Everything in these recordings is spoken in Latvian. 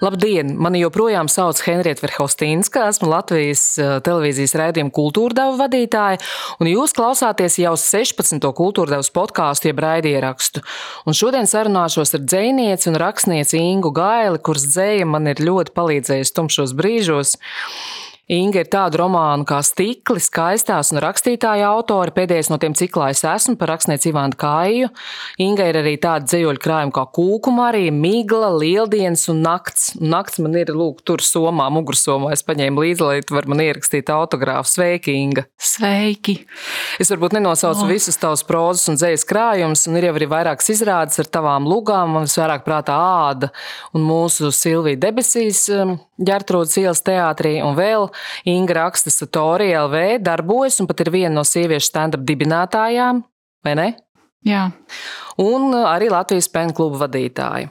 Labdien! Mani joprojām sauc Henrieta Verhostīnska, esmu Latvijas eh, televīzijas raidījuma kultūrdeva vadītāja, un jūs klausāties jau 16. kultūrdevas podkāstu, jeb raidierakstu. Un šodien sarunāšos ar dzēnieci un rakstnieci Ingu Gaili, kuras dzēja man ir ļoti palīdzējusi tumšos brīžos. Inga ir tādu romānu kā Stikli, skaistās un rakstītāja autore. Pēdējais no tiem ciklā es esmu par rakstnieci Ivānu Kāju. Inga ir arī tāda dzīvoļu krājuma kā Kūku Marija, Migla, Lieldienas un Nakts. Nakts man ir, lūk, tur somā, mugursomā. Es paņēmu līdzi, lai tu var man ierakstīt autogrāfu. Sveiki, Inga! Sveiki! Es varbūt nenosaucu oh. visus tavus prozas un dzējas krājumus, un ir jau arī vairākas izrādes ar tavām lugām. Man visvairāk prātā āda un mūsu Silvija debesīs um, Ģertrūdas ielas teātrī un vēl Inga raksta Satori LV, darbojas un pat ir viena no sieviešu stand-up dibinātājām, vai ne? Jā. Un arī Latvijas pēnu kluba vadītāja.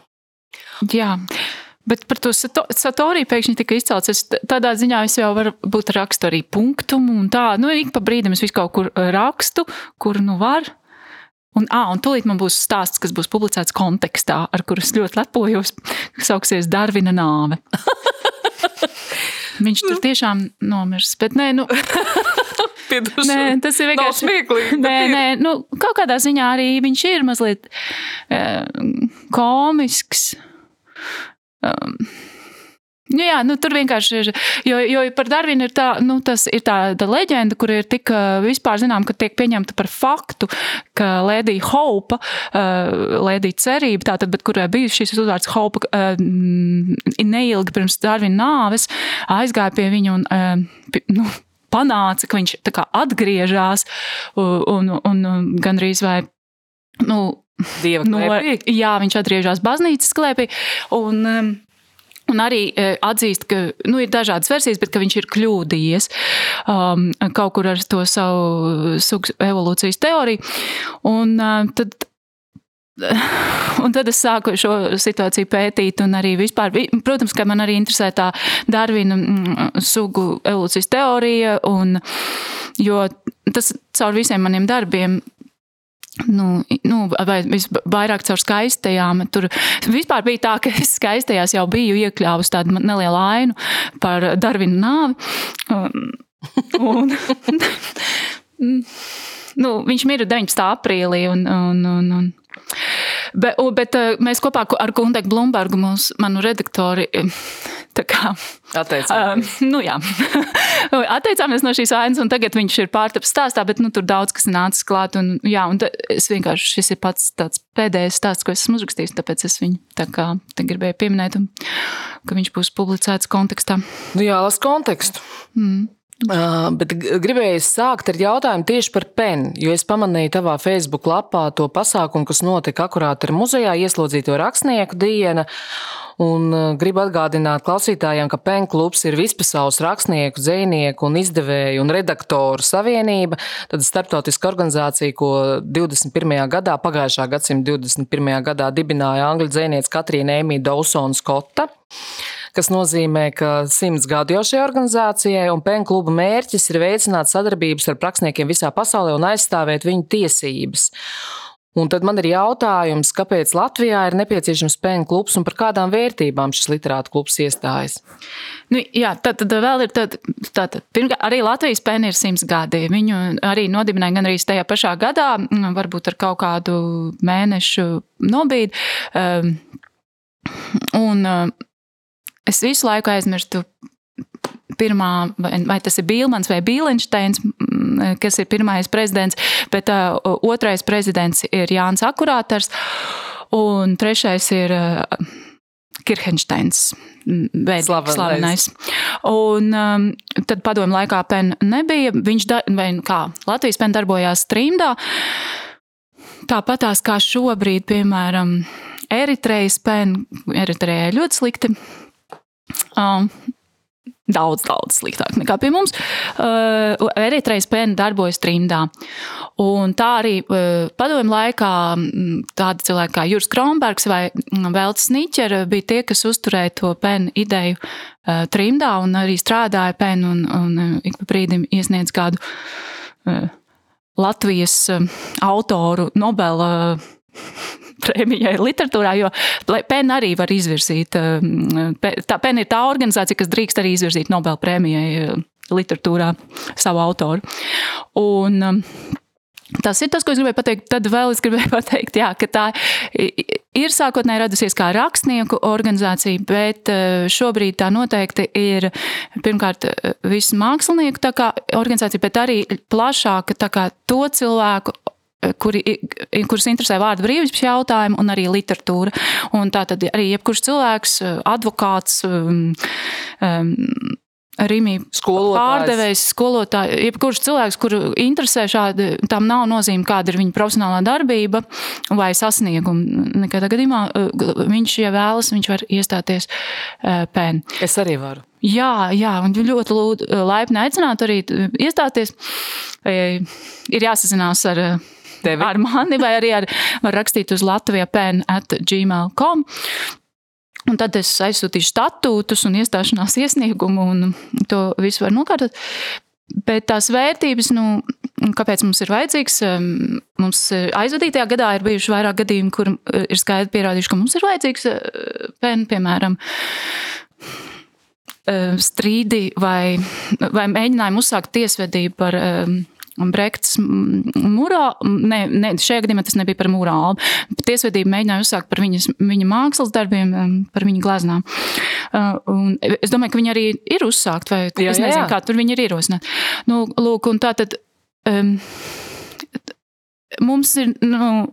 Jā. Bet par to satoriju pēkšņi tika izcelts. Es tādā ziņā es jau varu būt rakstu arī punktumu un tā. Nu, ik pa brīdim es visu kaut kur eh, rakstu, kur nu var. Un, ah, un tūlīt man būs stāsts, kas būs publicēts kontekstā, ar kuru es ļoti lepojos, kas sauksies Darvina nāve. Viņš tur tiešām nomirs. Bet nē, nu. nē, tas ir vienkārši smieklīgi. Nē, nē, nu, kaut kādā ziņā arī viņš ir mazliet uh, komisks. Um, Nu jā, nu, tur vienkārši ir. Jo, jo par Darvinu ir, tā, nu, ir tāda leģenda, kur ir tik vispār zinām, ka tiek pieņemta par faktu, ka Lēdija Hopa, uh, Lēdija cerība, tātad, bet kurai bija šis uzvārds Hopa, uh, neilgi pirms Darvina nāves, aizgāja pie viņa un. Uh, nu, Panāca, ka viņš atgriežas un, un, un gandrīz vai nu, Dieva no, jā, viņš atgriežas baznīcas klēpī. Un, um, Un arī e, atzīst, ka nu, ir dažādas versijas, bet viņš ir kļūdījies um, kaut kur ar to savu sugu evolūcijas teoriju. Un, uh, tad, Un tad es sāku šo situāciju pētīt, un arī vispār, protams, ka man arī interesē tā Darvina sugu evolūcijas teorija, un, jo tas caur visiem maniem darbiem Nu, nu, vai vairāk caur skaistajām. Tur vispār bija tā, ka es skaistajās jau biju iekļāvusi tādu nelielu ainu par Darvinu nāvi. Un, nu, viņš mira 19. aprīlī. Un, un, un, un, bet, bet mēs kopā ar Kundeku Blumbergu, mūsu, manu redaktori, kā, atteicāmies. Uh, nu, jā. atteicāmies no šīs ainas, un tagad viņš ir pārtaps stāstā, bet nu, tur daudz kas nācis klāt. Un, jā, un es vienkārši šis ir pats tāds pēdējais stāsts, ko esmu uzrakstījis, tāpēc es viņu tā kā gribēju pieminēt, un, ka viņš būs publicēts kontekstā. Nu, jā, las kontekstu. Mm. Bet gribēju sākt ar jautājumu tieši par penu, jo es pamanīju tavā Facebook lapā to pasākumu, kas notika akurāt ar muzejā ieslodzīto rakstnieku dienu. Un gribu atgādināt klausītājiem, ka PEN klubs ir vispasaules rakstnieku, dzinieku izdevēju un redaktoru savienība. Tad starptautiska organizācija, ko 21. gadā, pagājušā gadsimta 21. gadā dibināja angļu dzinieca Katrīna Emīļa Dawsona Skotta kas nozīmē, ka simts gadu jau šai organizācijai un PEN kluba mērķis ir veicināt sadarbības ar rakstniekiem visā pasaulē un aizstāvēt viņu tiesības. Un tad man ir jautājums, kāpēc Latvijā ir nepieciešams spēļu klubs un par kādām vērtībām šis literātu klubs iestājas? Nu, jā, tad, tad vēl ir tāda, tātad, pirmkārt, arī Latvijas pēna ir simts gadi. Viņu arī nodibināja gan arī tajā pašā gadā, mm, varbūt ar kaut kādu mēnešu nobīdi. Um, un um, es visu laiku aizmirstu pirmā, vai, vai tas ir Bīlmans vai Bīlenšteins, kas ir pirmais prezidents, bet uh, otrais prezidents ir Jānis Akurāters, un trešais ir uh, Kirhensteins. Slavenais. Un um, tad padomju laikā PEN nebija. Viņš, da, vai kā, Latvijas PEN darbojās streamdā. Tāpatās kā šobrīd, piemēram, Eritrejas PEN, Eritrejai ļoti slikti. Um, Daudz, daudz sliktāk nekā pie mums. Uh, Eritrejas pēna darbojas trimdā. Un tā arī uh, padomju laikā tādi cilvēki kā Juris Kronbergs vai Veltes Niķer bija tie, kas uzturēja to pēnu ideju uh, trimdā un arī strādāja pēnu un, un ik pa brīdim iesniedz kādu Latvijas autoru Nobela prēmijai literatūrā, jo PEN arī var izvirzīt. Tā PEN ir tā organizācija, kas drīkst arī izvirzīt Nobel prēmijai literatūrā savu autoru. Un, Tas ir tas, ko es gribēju pateikt. Tad vēl es gribēju pateikt, jā, ka tā ir sākotnēji radusies kā rakstnieku organizācija, bet šobrīd tā noteikti ir pirmkārt visu mākslinieku organizācija, bet arī plašāka to cilvēku kuri, kurus interesē vārdu brīvības jautājumi un arī literatūra. Un tā tad arī jebkurš cilvēks, advokāts, um, um, Rīmī pārdevējs, skolotāji, jebkurš cilvēks, kuru interesē šādi, tam nav nozīme, kāda ir viņa profesionālā darbība vai sasnieguma. Nekādā gadījumā uh, viņš, ja vēlas, viņš var iestāties PEN. Es arī varu. Jā, jā, un ļoti lūdzu, uh, laipni aicināt arī iestāties. Ir jāsazinās ar Tevi. ar mani, vai arī ar, var rakstīt uz Latvijas pen at gmail.com. Un tad es aizsūtīšu statūtus un iestāšanās iesniegumu, un to visu var nokārtot. Bet tās vērtības, nu, kāpēc mums ir vajadzīgs, mums aizvadītajā gadā ir bijuši vairāk gadījumi, kur ir skaidri pierādījuši, ka mums ir vajadzīgs pen, piemēram, strīdi vai, vai mēģinājumi uzsākt tiesvedību par Brekts mūrā, ne, ne, šajā gadījumā tas nebija par mūrālu. Tiesvedība mēģināja uzsākt par viņas, viņa mākslas darbiem, par viņa gleznām. Uh, un es domāju, ka viņi arī ir uzsākt, vai jā, es nezinu, jā. kā tur viņi ir ierosināti. Nu, lūk, un tā tad. Um, mums ir. Nu,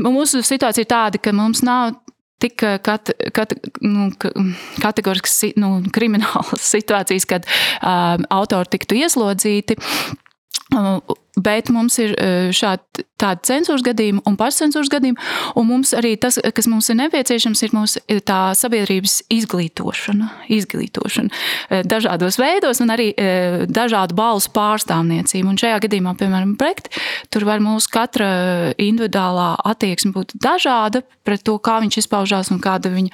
Mūsu situācija ir tāda, ka mums nav tik kat, kat, nu, kategoriskas nu, kriminālas situācijas, kad uh, autori tiktu ieslodzīti. Uh, bet mums ir šādi tādi cenzūras gadījumi un pašcensūras gadījumi, un mums arī tas, kas mums ir nepieciešams, ir mūsu tā sabiedrības izglītošana, izglītošana dažādos veidos un arī dažādu balsu pārstāvniecību. Un šajā gadījumā, piemēram, Brekt, tur var mūsu katra individuālā attieksme būt dažāda pret to, kā viņš izpaužās un kāda viņa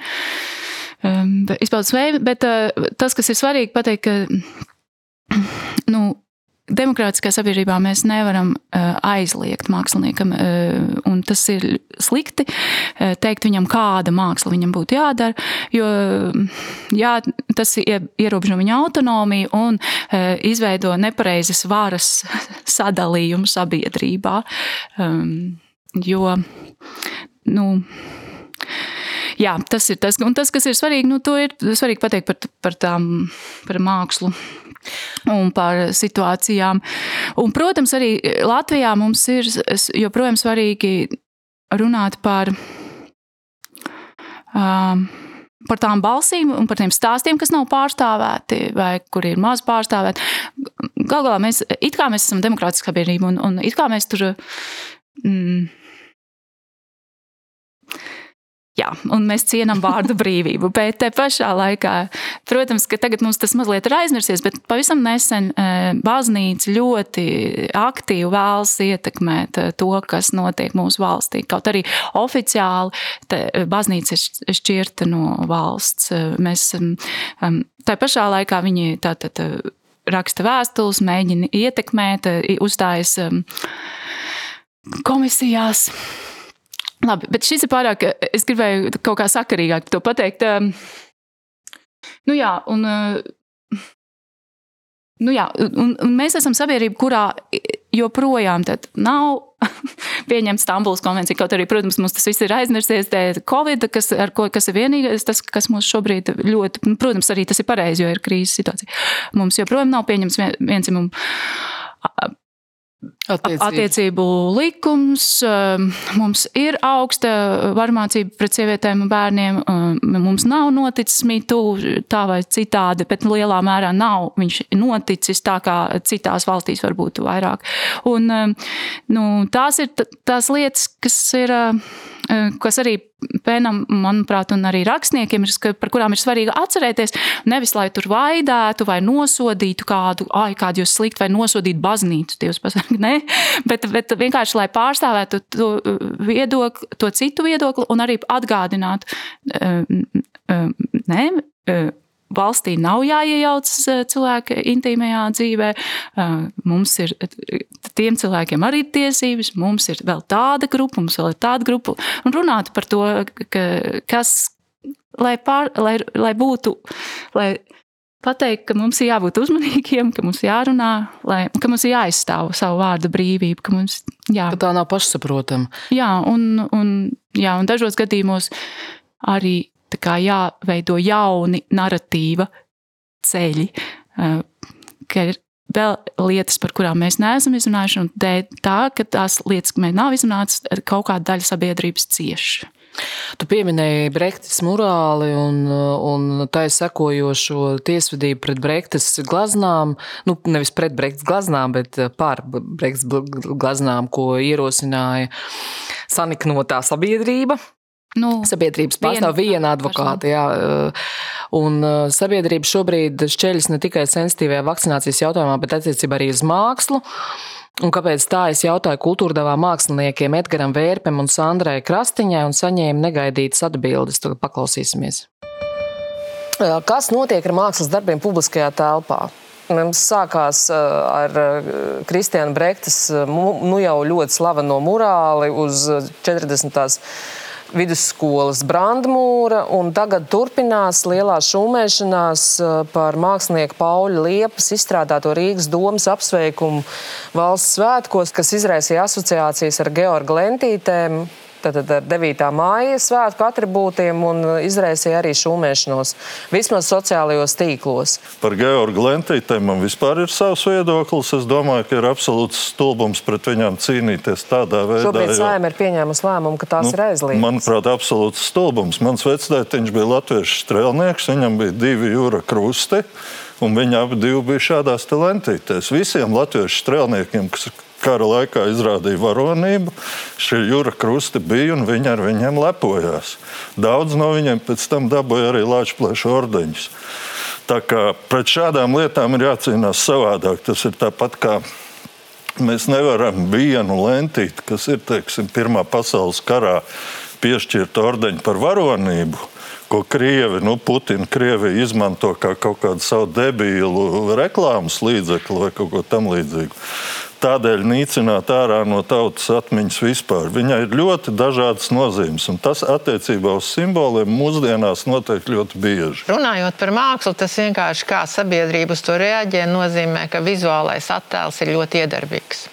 um, izpaudas veida, bet tas, kas ir svarīgi pateikt, ka nu, Demokrātiskā sabiedrībā mēs nevaram uh, aizliegt māksliniekam, uh, un tas ir slikti uh, teikt viņam, kāda māksla viņam būtu jādara, jo jā, tas ierobežo viņa autonomiju un izveido nepareizes varas sadalījumu sabiedrībā. Um, jo, nu, jā, tas ir tas, un tas, kas ir svarīgi, nu, to ir svarīgi pateikt par, par tām, par mākslu un par situācijām. Un, protams, arī Latvijā mums ir joprojām svarīgi runāt par, um, par tām balsīm un par tiem stāstiem, kas nav pārstāvēti vai kuri ir maz pārstāvēti. Galu galā mēs, mēs esam demokrātiska sabiedrība un, un it kā mēs tur. Mm, Jā, un mēs cienām vārdu brīvību, bet te pašā laikā, protams, ka tagad mums tas mazliet ir aizmirsies, bet pavisam nesen e, baznīca ļoti aktīvi vēlas ietekmēt e, to, kas notiek mūsu valstī. Kaut arī oficiāli te, baznīca ir šķirta no valsts. E, mēs tā pašā laikā viņi tātad raksta vēstules, mēģina ietekmēt, uzstājas komisijās Labi, bet šis ir pārāk. Es gribēju kaut kā sakarīgāk to pateikt. Um, nu jā, un, uh, nu jā, un, un mēs esam sabiedrība, kurā joprojām nav pieņemta Stambulas konvencija. Kaut arī, protams, mums tas viss ir aizmirsies dēļ Covid, kas, ko, kas ir vienīgais, tas, kas mums šobrīd ļoti, nu, protams, arī tas ir pareizi, jo ir krīzes situācija. Mums joprojām nav pieņemts viencimums Attiecību. Attiecību likums, um, mums ir augsta varmācība pret sievietēm un bērniem. Um, mums nav noticis mītū tā vai citādi, bet lielā mērā nav viņš noticis tā, kā citās valstīs varbūt vairāk. Un, um, nu, tās ir tās lietas, kas ir Eh, kas arī pēnam, manuprāt, un arī rakstniekiem, ir, par kurām ir svarīgi atcerēties. Nevis lai tur vaidētu vai nosodītu kādu, ai, kādu jūs slikti, vai nosodītu baznīcu, Dievs pasaka, ne, bet, bet vienkārši lai pārstāvētu to viedokli, to citu viedokli un arī atgādinātu, eh, eh, ne, valstī nav jāiejaucas cilvēka intīmajā dzīvē. Mums ir tiem cilvēkiem arī tiesības, mums ir vēl tāda grupa, mums vēl ir tāda grupa. Un runāt par to, ka, kas, lai, pār, lai, lai būtu, lai pateikt, ka mums ir jābūt uzmanīgiem, ka mums jārunā, lai, ka mums ir jāizstāv savu vārdu brīvību. Ka mums, jā. Ka tā nav pašsaprotama. Jā, un, un, jā, un dažos gadījumos arī jāveido jauni narratīva ceļi, ka ir vēl lietas, par kurām mēs neesam izrunājuši, un tā, ka tās lietas, kas mēs nav izrunājuši, kaut kāda daļa sabiedrības cieši. Tu pieminēji Brektas morāli un, un tā sekojošo tiesvedību pret Brektas glaznām. Nu, nevis pret Brektas glaznām, bet par Brektas glaznām, ko ierosināja saniknotā sabiedrība. Nu, Sabiedrības pārstāv viena, viena advokāta. Jā, un sabiedrība šobrīd šķeļas ne tikai sensitīvajā vakcinācijas jautājumā, bet attiecībā arī uz mākslu. Un kāpēc tā es jautāju kultūrdevā māksliniekiem Edgaram Vērpem un Sandrai Krastiņai un saņēmu negaidītas atbildes. Tagad paklausīsimies. Kas notiek ar mākslas darbiem publiskajā telpā? Mums sākās ar Kristiāna Brektas nu jau ļoti slaveno murāli uz 40 vidusskolas brandmūra, un tagad turpinās lielā šūmēšanās eh, par mākslinieku Pauļa Liepas izstrādāto Rīgas domas apsveikumu valsts svētkos, kas izraisīja asociācijas ar Georgu Lentītēm, Tātad ar 9. māja svētku attribūtiem un izraisīja arī šūmēšanos, vismaz sociālajos tīklos. Par Georgu Lentītēm man vispār ir savs viedoklis. Es domāju, ka ir absolūts stulbums pret viņām cīnīties tādā veidā. Šobrīd saima ir pieņēmusi lēmumu, ka tās nu, ir aizliegtas. Manuprāt, absolūts stulbums. Mans vecdētiņš bija latviešu strēlnieks, viņam bija divi jūra krusti. Un viņi abi bija šādās lentītēs. Visiem latviešu strēlniekiem, kas kara laikā izrādīja varonību. Šie jūra krusti bija un viņi ar viņiem lepojās. Daudz no viņiem pēc tam dabūja arī Latvijas ordeņus. Tā kā pret šādām lietām ir jācīnās savādāk. Tas ir tāpat kā mēs nevaram vienu lentīti, kas ir teiksim, Pirmā pasaules karā piešķirta ordeņa par varonību ko Krievi, nu, Putina Krievija izmanto kā kaut kādu savu debīlu reklāmas līdzekli vai kaut ko tamlīdzīgu tādēļ nīcināt ārā no tautas atmiņas vispār. Viņai ir ļoti dažādas nozīmes, un tas attiecībā uz simboliem mūsdienās notiek ļoti bieži. Runājot par mākslu, tas vienkārši kā sabiedrība uz to reaģē, nozīmē, ka vizuālais attēls ir ļoti iedarbīgs.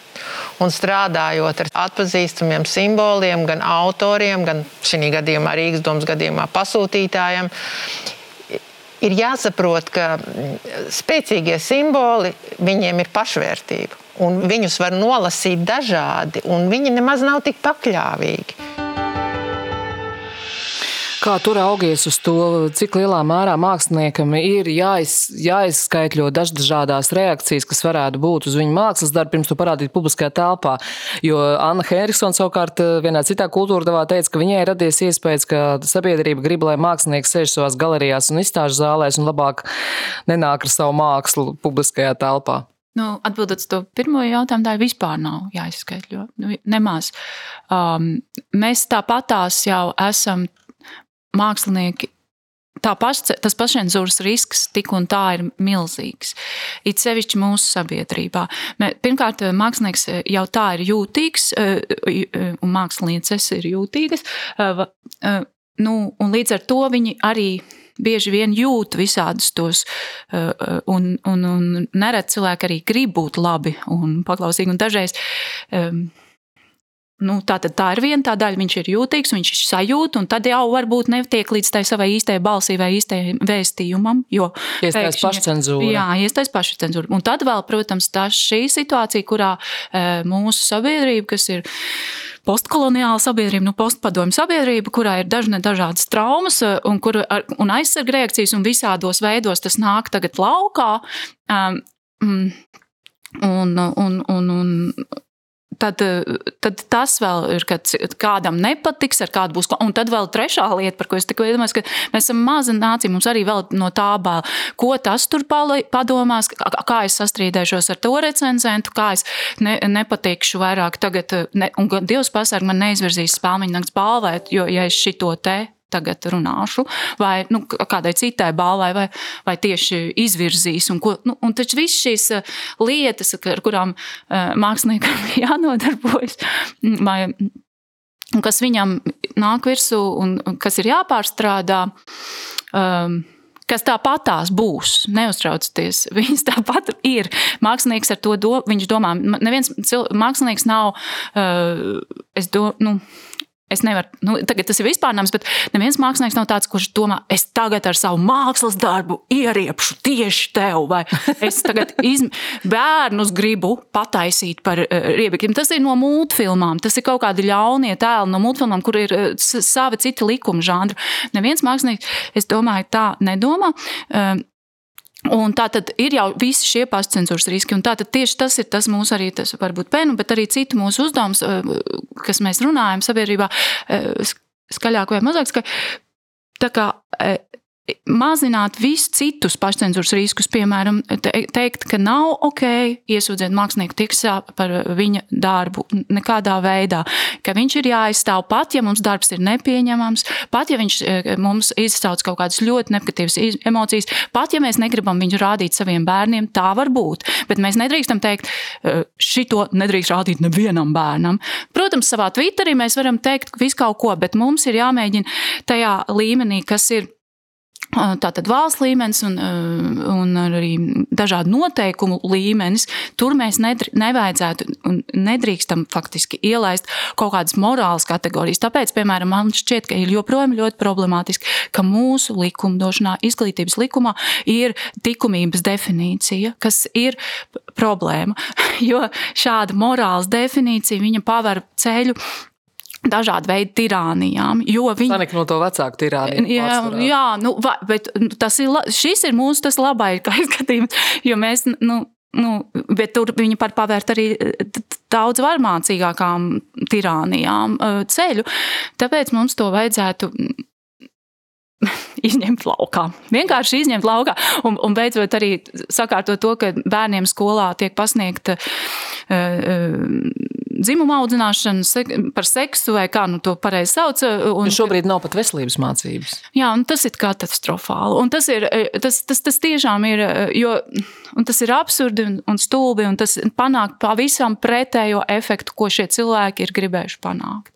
Un strādājot ar atpazīstamiem simboliem, gan autoriem, gan šī gadījumā Rīgas domas gadījumā pasūtītājiem, ir jāsaprot, ka spēcīgie simboli viņiem ir pašvērtība un viņus var nolasīt dažādi, un viņi nemaz nav tik pakļāvīgi. Kā tur augies uz to, cik lielā mērā māksliniekam ir jāiz, jāizskaitļo dažādas reakcijas, kas varētu būt uz viņu mākslas darbu, pirms to parādīt publiskajā telpā. Jo Anna Hēriksona savukārt eh, vienā citā kultūra devā teica, ka viņai radies iespējas, ka sabiedrība grib, lai mākslinieks sēž savās galerijās un izstāžu zālēs un labāk nenāk ar savu mākslu publiskajā telpā. Nu, atbildot uz to pirmo jautājumu, tā vispār nav jāizskaidro. Nu, nemaz. Um, mēs tāpatās jau esam mākslinieki. Tā paš, tas pašcensūras risks tik un tā ir milzīgs. It sevišķi mūsu sabiedrībā. Pirmkārt, mākslinieks jau tā ir jūtīgs, uh, uh, un mākslinieces ir jūtīgas. Uh, nu, līdz ar to viņi arī bieži vien jūt visādus tos, uh, uh, un, un, un nereti cilvēki arī grib būt labi un paklausīgi. Un dažreiz um, Nu, tā, tā ir viena tā daļa, viņš ir jūtīgs, viņš ir sajūt, un tad jau varbūt netiek līdz tai savai īstajai balsī vai īstajai vēstījumam. Iestājas pašcensūra. Jā, iestājas pašcensūra. Un tad vēl, protams, tā šī situācija, kurā e, mūsu sabiedrība, kas ir postkoloniāla sabiedrība, nu, postpadomju sabiedrība, kurā ir dažne dažādas traumas eh, un, kur, un aizsarga reakcijas, un visādos veidos tas nāk tagad laukā. Um, Un, un, un, un, tad, tad tas vēl ir, kad kādam nepatiks, ar kādu būs. Un tad vēl trešā lieta, par ko es tikko iedomājos, ka mēs esam maza nācija, mums arī vēl no tā bail, ko tas tur padomās, kā es sastrīdēšos ar to recenzentu, kā es ne, nepatikšu vairāk tagad, ne, un Dievs pasarg man neizvirzīs spēlmeņa nakts balvēt, jo ja es šito te tagad runāšu, vai nu, kādai citai balvai, vai, vai tieši izvirzīs. Un, ko, nu, un taču visas šīs lietas, ar kurām māksliniekam jānodarbojas, vai, kas viņam nāk virsū un kas ir jāpārstrādā. Um, kas tāpatās būs. Neuztraucieties, viņas tāpat ir. Mākslinieks ar to do, viņš domā, neviens cil, mākslinieks nav, uh, domāju, nu, Es nevaru, nu, tagad tas ir vispārnams, bet neviens mākslinieks nav tāds, kurš domā, es tagad ar savu mākslas darbu ieriepšu tieši tev, vai es tagad izm... bērnus gribu pataisīt par uh, riebekļiem. Tas ir no multfilmām, tas ir kaut kādi ļaunie tēli no multfilmām, kur ir uh, savi citi likuma žanri. Neviens mākslinieks, es domāju, tā nedomā. Uh, Un tā tad ir jau visi šie pašcensūras riski. Un tā tad tieši tas ir tas mūsu arī, tas varbūt penu, bet arī citu mūsu uzdevums, eh, kas mēs runājam sabiedrībā, eh, skaļāk vai mazāk skaļāk. Tā kā eh, mazināt visus citus pašcensūras riskus, piemēram, teikt, ka nav ok iesūdzēt mākslinieku tiksā par viņa darbu nekādā veidā, ka viņš ir jāizstāv pat, ja mums darbs ir nepieņemams, pat, ja viņš e, mums izsauc kaut kādas ļoti negatīvas emocijas, pat, ja mēs negribam viņu rādīt saviem bērniem, tā var būt, bet mēs nedrīkstam teikt, e, šito nedrīkst rādīt nevienam bērnam. Protams, savā Twitterī mēs varam teikt visu kaut ko, bet mums ir jāmēģina tajā līmenī, kas ir Tātad valsts līmenis un, un arī dažādu noteikumu līmenis. Tur mēs nedr nevajadzētu un nedrīkstam faktiski ielaist kaut kādas morālas kategorijas. Tāpēc, piemēram, man šķiet, ka ir joprojām ļoti problemātiski, ka mūsu likumdošanā, izglītības likumā ir likumības definīcija, kas ir problēma. Jo šāda morāls definīcija paver ceļu dažādu veidu tirānijām. Viņi Sanik no to vecāku tirāniju. Jā, pārsvarā. jā nu, va, bet tas ir, šis ir mūsu tas labais skatījums, jo mēs, nu, nu, bet tur viņi par pavērt arī daudz varmācīgākām tirānijām ceļu. Tāpēc mums to vajadzētu izņemt laukā. Vienkārši izņemt laukā. Un, un beidzot arī sakārtot to, ka bērniem skolā tiek pasniegta uh, dzimuma audzināšana, sek, par seksu vai kā nu to pareizi sauc. Un jo šobrīd nav pat veselības mācības. Jā, un tas ir katastrofāli. Un tas, ir, tas, tas, tas tiešām ir, jo tas ir absurdi un, un stulbi, un tas panāk pavisam pretējo efektu, ko šie cilvēki ir gribējuši panākt.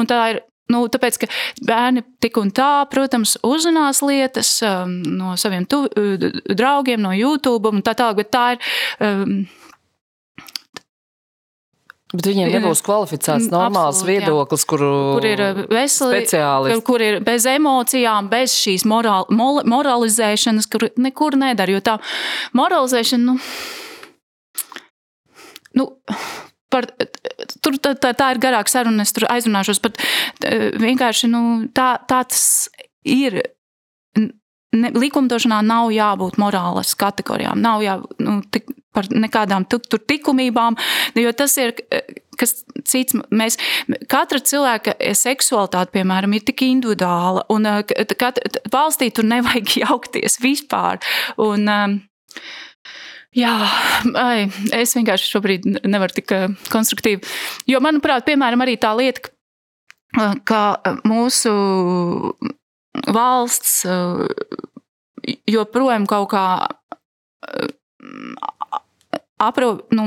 Un tā ir Nu, tāpēc, ka bērni tik un tā, protams, uzzinās lietas um, no saviem tu, draugiem, no YouTube un tā tālāk, bet tā ir. Um, Bet viņiem nebūs kvalificēts normāls Absolut, viedoklis, kuru, kur ir uh, veseli, kur ir bez emocijām, bez šīs moral, moralizēšanas, kur nekur nedara. Jo tā moralizēšana, nu, nu par, tur tā, tā, tā ir garāka saruna, es tur aizrunāšos, bet vienkārši nu, tā, tā tas ir. Ne, likumdošanā nav jābūt morālas kategorijām, nav jābūt nu, tik, par nekādām tur likumībām, jo tas ir kas cits. Mēs, katra cilvēka seksualitāte, piemēram, ir tik individuāla, un kat, valstī tur nevajag jaukties vispār. Un, Jā, ai, es vienkārši šobrīd nevaru tik konstruktīvi. Jo, manuprāt, piemēram, arī tā lieta, ka mūsu valsts joprojām kaut kā apro, nu,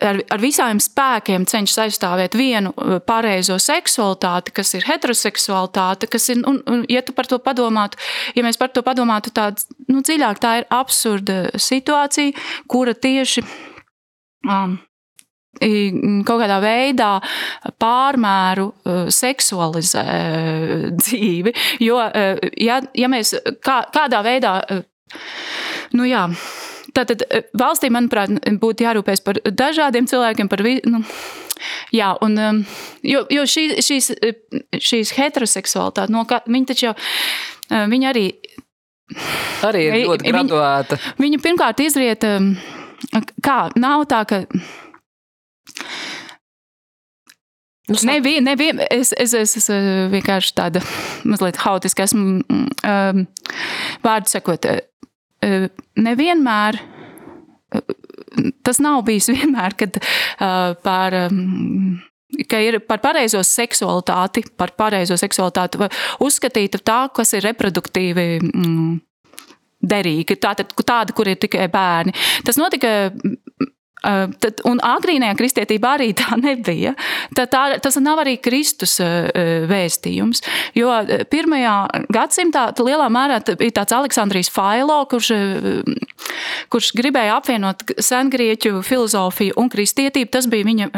ar, ar visiem spēkiem cenšas aizstāvēt vienu uh, pareizo seksualitāti, kas ir heteroseksualitāte, kas ir, un, un ja tu par to padomātu, ja mēs par to padomātu tā nu, dziļāk, tā ir absurda situācija, kura tieši um, kaut kādā veidā pārmēru uh, seksualizē uh, dzīvi. Jo, ja, ja mēs kā, kādā veidā, nu jā, Tātad eh, valstī, manuprāt, būtu jārūpēs par dažādiem cilvēkiem, par visu. Nu, jā, un, um, jo, jo šī, šīs, šīs heteroseksualitāte, no kā, viņi taču jau, viņi arī. Arī ir ļoti graduēta. Viņa, viņa pirmkārt izriet, kā nav tā, ka. Nu, Nevien, nevien, es, es, es, es vienkārši tāda mazliet haotiska esmu. Um, vārdu sakot, nevienmēr. Tas nav bijis vienmēr, kad par ka ir par pareizo seksualitāti, par pareizo seksualitāti uzskatīta tā, kas ir reproduktīvi. Mm, derīgi, tāda, tāda, kur ir tikai bērni. Tas notika Uh, tad, un agrīnajā kristietībā arī tā nebija. Tā, tā, tas nav arī Kristus uh, vēstījums. Jo pirmajā gadsimtā lielā mērā bija tāds Aleksandrijs Failo, kurš, kurš gribēja apvienot sengrieķu filozofiju un kristietību. Tas bija viņa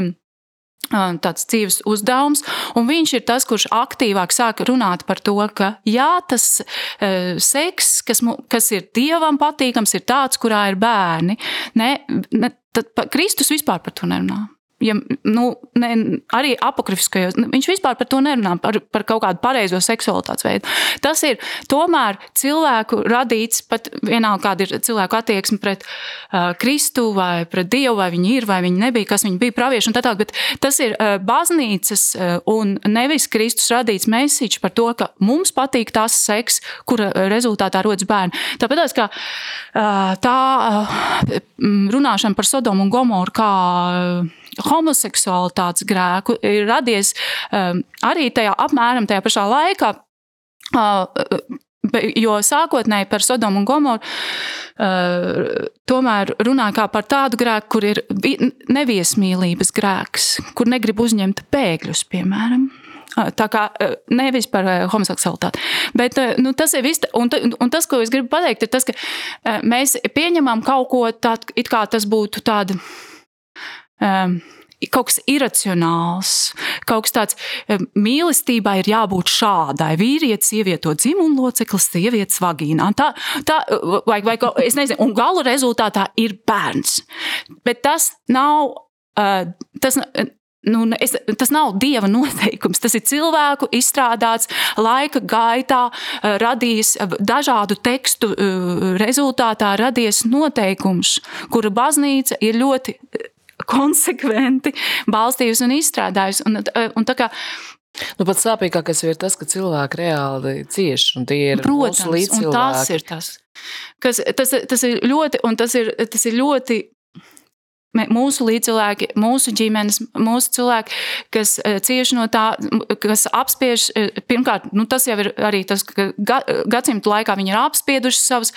tāds dzīves uzdevums, un viņš ir tas, kurš aktīvāk sāk runāt par to, ka jā, tas uh, seks, kas, kas ir dievam patīkams, ir tāds, kurā ir bērni. Ne, ne, tad Kristus vispār par to nerunā ja, nu, ne, arī apakrifiskajos, viņš vispār par to nerunā, par, par kaut kādu pareizo seksualitātes veidu. Tas ir tomēr cilvēku radīts, pat vienalga, kāda ir cilvēku attieksme pret uh, Kristu vai pret Dievu, vai viņi ir, vai viņi nebija, kas viņi bija pravieši un tā tālāk, bet tas ir uh, baznīcas uh, un nevis Kristus radīts mēsīčs par to, ka mums patīk tas seks, kura rezultātā rodas bērni. Tāpēc, ka uh, tā uh, runāšana par Sodomu un Gomoru kā uh, homoseksualitātes grēku ir radies um, arī tajā apmēram tajā pašā laikā. Uh, Jo sākotnēji par Sodomu un Gomoru uh, tomēr runāja kā par tādu grēku, kur ir neviesmīlības grēks, kur negrib uzņemt bēgļus, piemēram. Uh, tā kā uh, nevis par uh, homoseksualitāti. Bet nu, tas ir viss. Un, un tas, ko es gribu pateikt, ir tas, ka mēs pieņemam kaut ko tādu, it kā tas būtu tāda um, kaut kas iracionāls, kaut kas tāds um, - mīlestībai ir jābūt šādai. Vīrietis ievieto dzimumu loceklis, sievietes vagīnā. Tā, tā vai, vai, es nezinu, un gala rezultātā ir bērns. Bet tas nav. Uh, tas, Nu, es, tas nav dieva noteikums. Tas ir cilvēku izstrādāts, laika gaitā, uh, radījis dažādu tekstu rezultātā, radies noteikums, kura baznīca ir ļoti konsekventi balstījusi un izstrādājusi. Un, un tā kā Nu, pats sāpīgākais ir tas, ka cilvēki reāli cieš, un tie ir Protams, mūsu līdzcilvēki. Tas ir tas, kas tas, tas ir ļoti, un tas ir, tas ir ļoti mūsu līdzcilvēki, mūsu ģimenes, mūsu cilvēki, kas cieši no tā, kas apspiež. Pirmkārt, nu, tas jau ir arī tas, ka gadsimtu laikā viņi ir apspieduši savus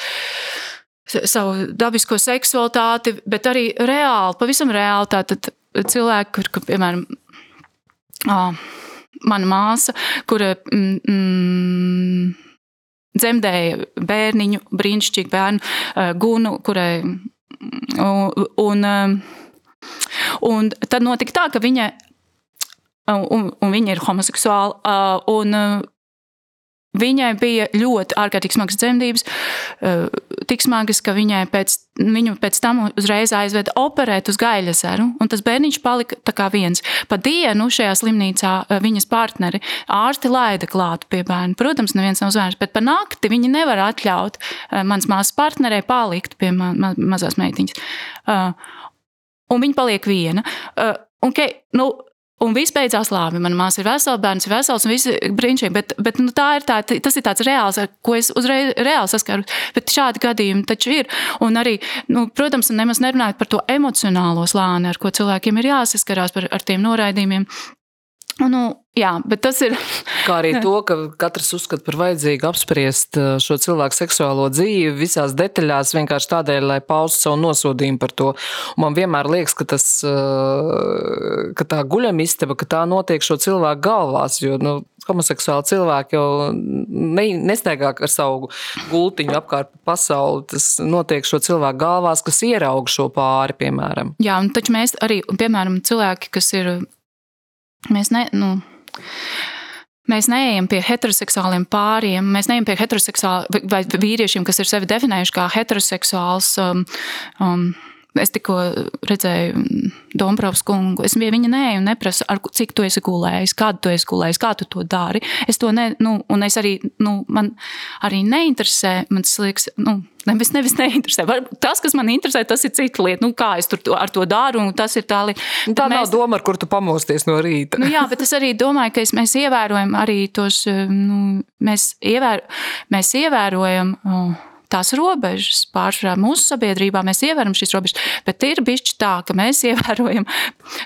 savu dabisko seksualitāti, bet arī reāli, pavisam reāli. Tātad cilvēki, kur, kur piemēram, oh, mana māsa, kura mm, mm, dzemdēja bērniņu, brīnišķīgu bērnu, gunu, kurai. Un, un, un tad notika tā, ka viņa, un, un viņa ir homoseksuāla, un Viņai bija ļoti ārkārtīgi smagas dzemdības, eh, tik smagas, ka viņai pēc, viņu pēc tam uzreiz aizveda operēt uz Gaļasaru. Tas bērniņš palika tā kā viens. Pa dienu šajā slimnīcā eh, viņas partneri ārsti laida klāt pie bērna. Protams, neviens nav zvērts, bet pa nakti viņi nevar atļaut eh, mans māsas partnerei palikt pie ma ma mazās meitiņas. Un viņa paliek viena. Un, okay, nu, Un viss beidzās labi. Mana māsa ir vesela, bērns ir vesels, un viss ir brīnišķīgi. Bet, bet nu, tā ir tā, tas ir tāds reāls, ar ko es uzreiz reāli saskaru. Bet šādi gadījumi taču ir. Un arī, nu, protams, nemaz nerunājot par to emocionālo slāni, ar ko cilvēkiem ir jāsaskarās par, ar tiem noraidījumiem. Nu, jā, bet tas ir. Kā arī to, ka katrs uzskata par vajadzīgu apspriest uh, šo cilvēku seksuālo dzīvi visās detaļās, vienkārši tādēļ, lai paustu savu nosodījumu par to. Un man vienmēr liekas, ka, tas, uh, ka tā guļamistaba, ka tā notiek šo cilvēku galvās, jo nu, homoseksuāli cilvēki jau ne, nestaigā ar savu gultiņu apkārt pasauli. Tas notiek šo cilvēku galvās, kas ieraug šo pāri, piemēram. Jā, un taču mēs arī, piemēram, cilvēki, kas ir Mēs, ne, nu, mēs neejam pie heteroseksuāliem pāriem, mēs neejam pie heteroseksuāliem vai vīriešiem, kas ir sevi definējuši kā heteroseksuāls. Um, um, Es tikko redzēju Dombrovs kungu. Es pie viņa neju un neprasu, ar, cik tu esi gulējis, kādu tu esi gulējis, kā tu to dari. Es to ne, nu, un es arī, nu, man arī neinteresē, man tas liekas, nu, nevis, nevis neinteresē. Tas, kas man interesē, tas ir cita lieta. Nu, kā es tur to, ar to daru, un tas ir tā lieta. Nu, tā mēs, nav doma, ar kur tu pamosties no rīta. nu, jā, bet es arī domāju, ka mēs ievērojam arī tos, nu, mēs, ievēr, mēs ievērojam. Oh, tās robežas. Pārsvarā mūsu sabiedrībā mēs ievērojam šīs robežas, bet ir bijis tā, ka mēs ievērojam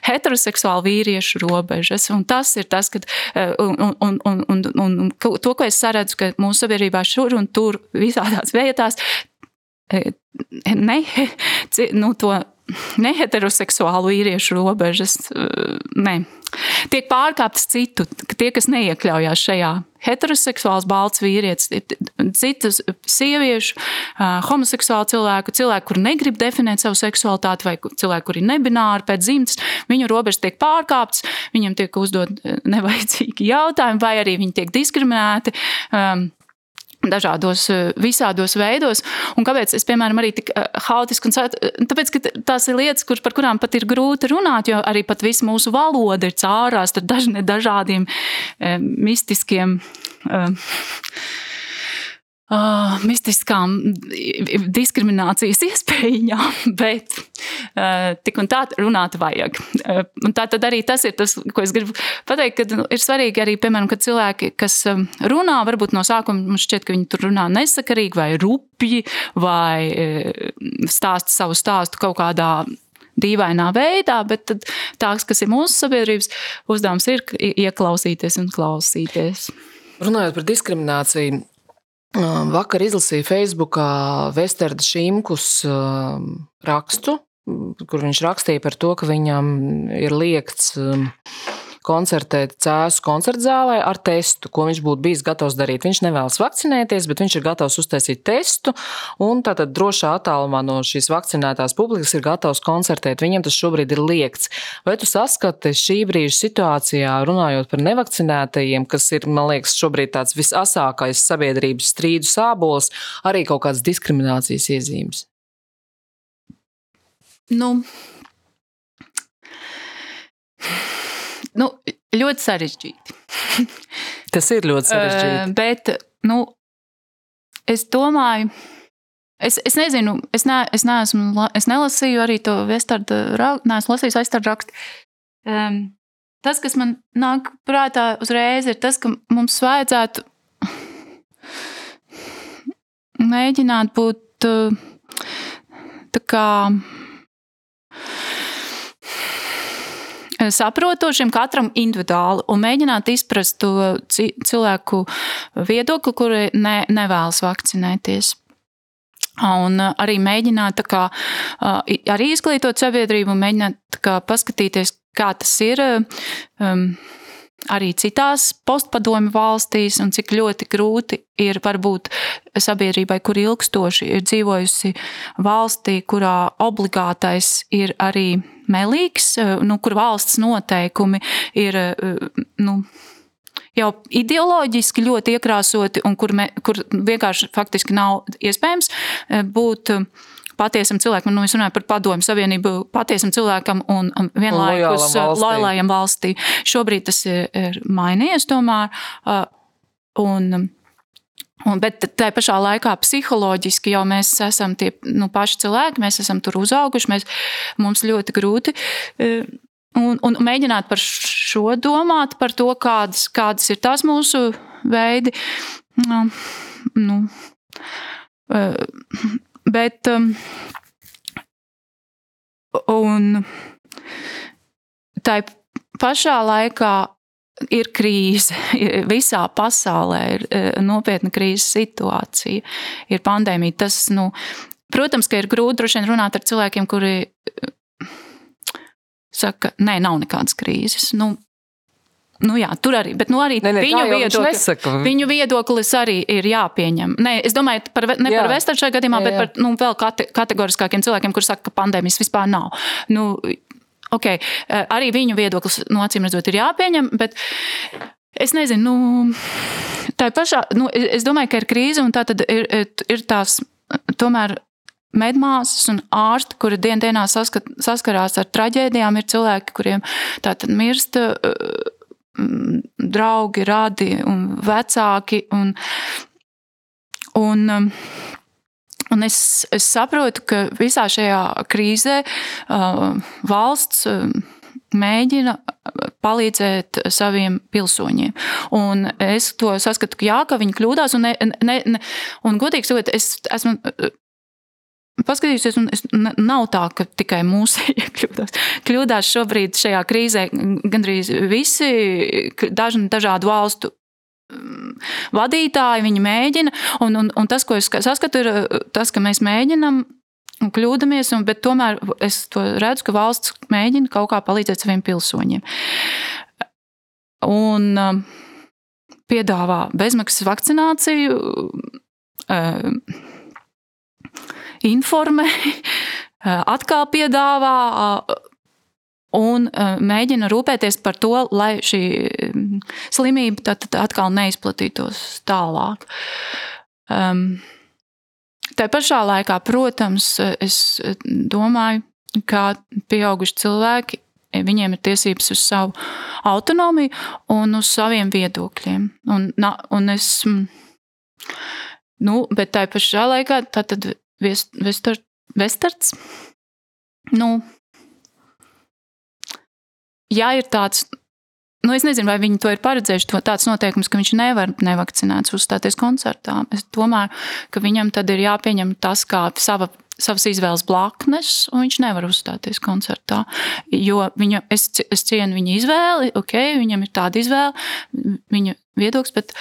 heteroseksuālu vīriešu robežas. Un tas ir tas, kad, un, un, un, un, un, un to, ko es saredzu, ka mūsu sabiedrībā šur un tur visādās vietās ne, nu, to neheteroseksuālu vīriešu robežas. Ne. Tiek pārkāptas citu, tie, kas neiekļaujās šajā. Heteroseksuāls balts vīrietis, citas sieviešu, homoseksuālu cilvēku, cilvēku, kur negrib definēt savu seksualitāti, vai cilvēku, kuri nebināri pēc dzimtas, viņu robežas tiek pārkāptas, viņiem tiek uzdot nevajadzīgi jautājumi, vai arī viņi tiek diskriminēti. Um, dažādos, eh, visādos veidos. Un kāpēc es, piemēram, arī tik eh, haotiski un tāpēc, ka tās ir lietas, kur, par kurām pat ir grūti runāt, jo arī pat visa mūsu valoda ir cārās ar dažādiem eh, mistiskiem. Eh, uh, mistiskām diskriminācijas iespējām, bet uh, tik un tā runāt vajag. Uh, tā tad arī tas ir tas, ko es gribu pateikt, ka ir svarīgi arī, piemēram, kad cilvēki, kas runā, varbūt no sākuma mums šķiet, ka viņi tur runā nesakarīgi vai rupji vai stāsta savu stāstu kaut kādā dīvainā veidā, bet tās, kas ir mūsu sabiedrības uzdevums, ir ieklausīties un klausīties. Runājot par diskrimināciju, Vakar izlasīju Facebookā Vesterda Šimkus rakstu, kur viņš rakstīja par to, ka viņam ir liekts koncertēt Cēzu koncerta zālē ar testu, ko viņš būtu bijis gatavs darīt. Viņš nevēlas vakcinēties, bet viņš ir gatavs uztaisīt testu, un tātad drošā attālumā no šīs vakcinētās publikas ir gatavs koncertēt. Viņam tas šobrīd ir liekts. Vai tu saskati šī brīža situācijā, runājot par nevakcinētajiem, kas ir, man liekas, šobrīd tāds visasākais sabiedrības strīdu sābols, arī kaut kādas diskriminācijas iezīmes? Nu, Nu, ļoti sarežģīti. Tas ir ļoti sarežģīti. Uh, bet, nu, es domāju, es, es nezinu, es, ne, es, neesmu, es nelasīju arī to Vestarda rakstu, neesmu lasījis Vestarda rakstu. Um, tas, kas man nāk prātā uzreiz, ir tas, ka mums vajadzētu mēģināt būt tā kā saprotošiem katram individuāli un mēģināt izprast to cilvēku viedokli, kuri ne, nevēlas vakcinēties. Un arī mēģināt kā, arī izglītot sabiedrību mēģināt kā, paskatīties, kā tas ir. Um, arī citās postpadomju valstīs, un cik ļoti grūti ir varbūt sabiedrībai, kur ilgstoši ir dzīvojusi valstī, kurā obligātais ir arī melīgs, nu, kur valsts noteikumi ir. Nu, jau ideoloģiski ļoti iekrāsoti, un kur, me, kur vienkārši faktiski nav iespējams būt patiesam cilvēkam, nu, mēs runājam par padomu savienību, patiesam cilvēkam un vienlaikus lojālajam valstī. Šobrīd tas ir, ir mainījies tomēr. Un, Un, bet tā pašā laikā psiholoģiski jau mēs esam tie nu, paši cilvēki, mēs esam tur uzauguši, mēs, mums ļoti grūti. Un, un mēģināt par šo domāt, par to, kādas, kādas ir tās mūsu veidi. Nu, nu, Bet, um, un tā pašā laikā ir krīze. Visā pasaulē ir e, nopietna krīzes situācija, ir pandēmija. Tas, nu, protams, ka ir grūti droši vien runāt ar cilvēkiem, kuri e, saka, nē, nav nekādas krīzes. Nu, Nu jā, tur arī, bet nu arī ne, ne, viņu, viedokli, viņu viedoklis arī ir jāpieņem. Nē, es domāju par, ne jā. par Vestaru šajā gadījumā, jā, jā. bet par nu, vēl kate, kategoriskākiem cilvēkiem, kuriem saka, ka pandēmijas vispār nav. Nu, okay, eh, arī viņu viedoklis, nu, acīm redzot, ir jāpieņem. Bet, Es nezinu, nu, tā pašā. Nu, es domāju, ka ir krīze, un tā tad ir, ir tās tomēr medmāsas un ārsti, kuri dien dienā saskat, saskarās ar traģēdijām, ir cilvēki, kuriem tā tad mirst Mm, draugi, radi un vecāki. Un, un, um, un es, es saprotu, ka visā šajā krīzē uh, valsts uh, mēģina palīdzēt saviem pilsoņiem. Un es to saskatu, ka, jā, ka viņi kļūdās. Un, ne, ne, ne, un godīgi sakot, es esmu. Paskatījusies, un es, nav tā, ka tikai mūsu kļūdās. Kļūdās šobrīd šajā krīzē gandrīz visi daži, dažādu valstu mm, vadītāji, viņi mēģina. Un, un, un tas, ko es saskatu, ir tas, ka mēs mēģinam un kļūdāmies, un, bet tomēr es redzu, ka valsts mēģina kaut kā palīdzēt saviem pilsoņiem. Un um, piedāvā bezmaksas vakcināciju, um, informē, atkal piedāvā un mēģina rūpēties par to, lai šī um, slimība tad, tad atkal neizplatītos tālāk. Um, Tā pašā laikā, protams, es domāju, ka pieauguši cilvēki viņiem ir tiesības uz savu autonomiju un uz saviem viedokļiem. Un, un es, nu, bet tā pašā laikā, tad Vestards, nu, ja ir tāds Nu, es nezinu, vai viņi to ir paredzējuši. To, tāds noteikums, ka viņš nevar nevakcinēts uzstāties koncertā. Es domāju, ka viņam tad ir jāpieņem tas kā sava savas izvēles blaknes, un viņš nevar uzstāties koncertā. Jo viņa, es, es cienu viņa izvēli, ok, viņam ir tāda izvēle, viņa viedoklis, bet,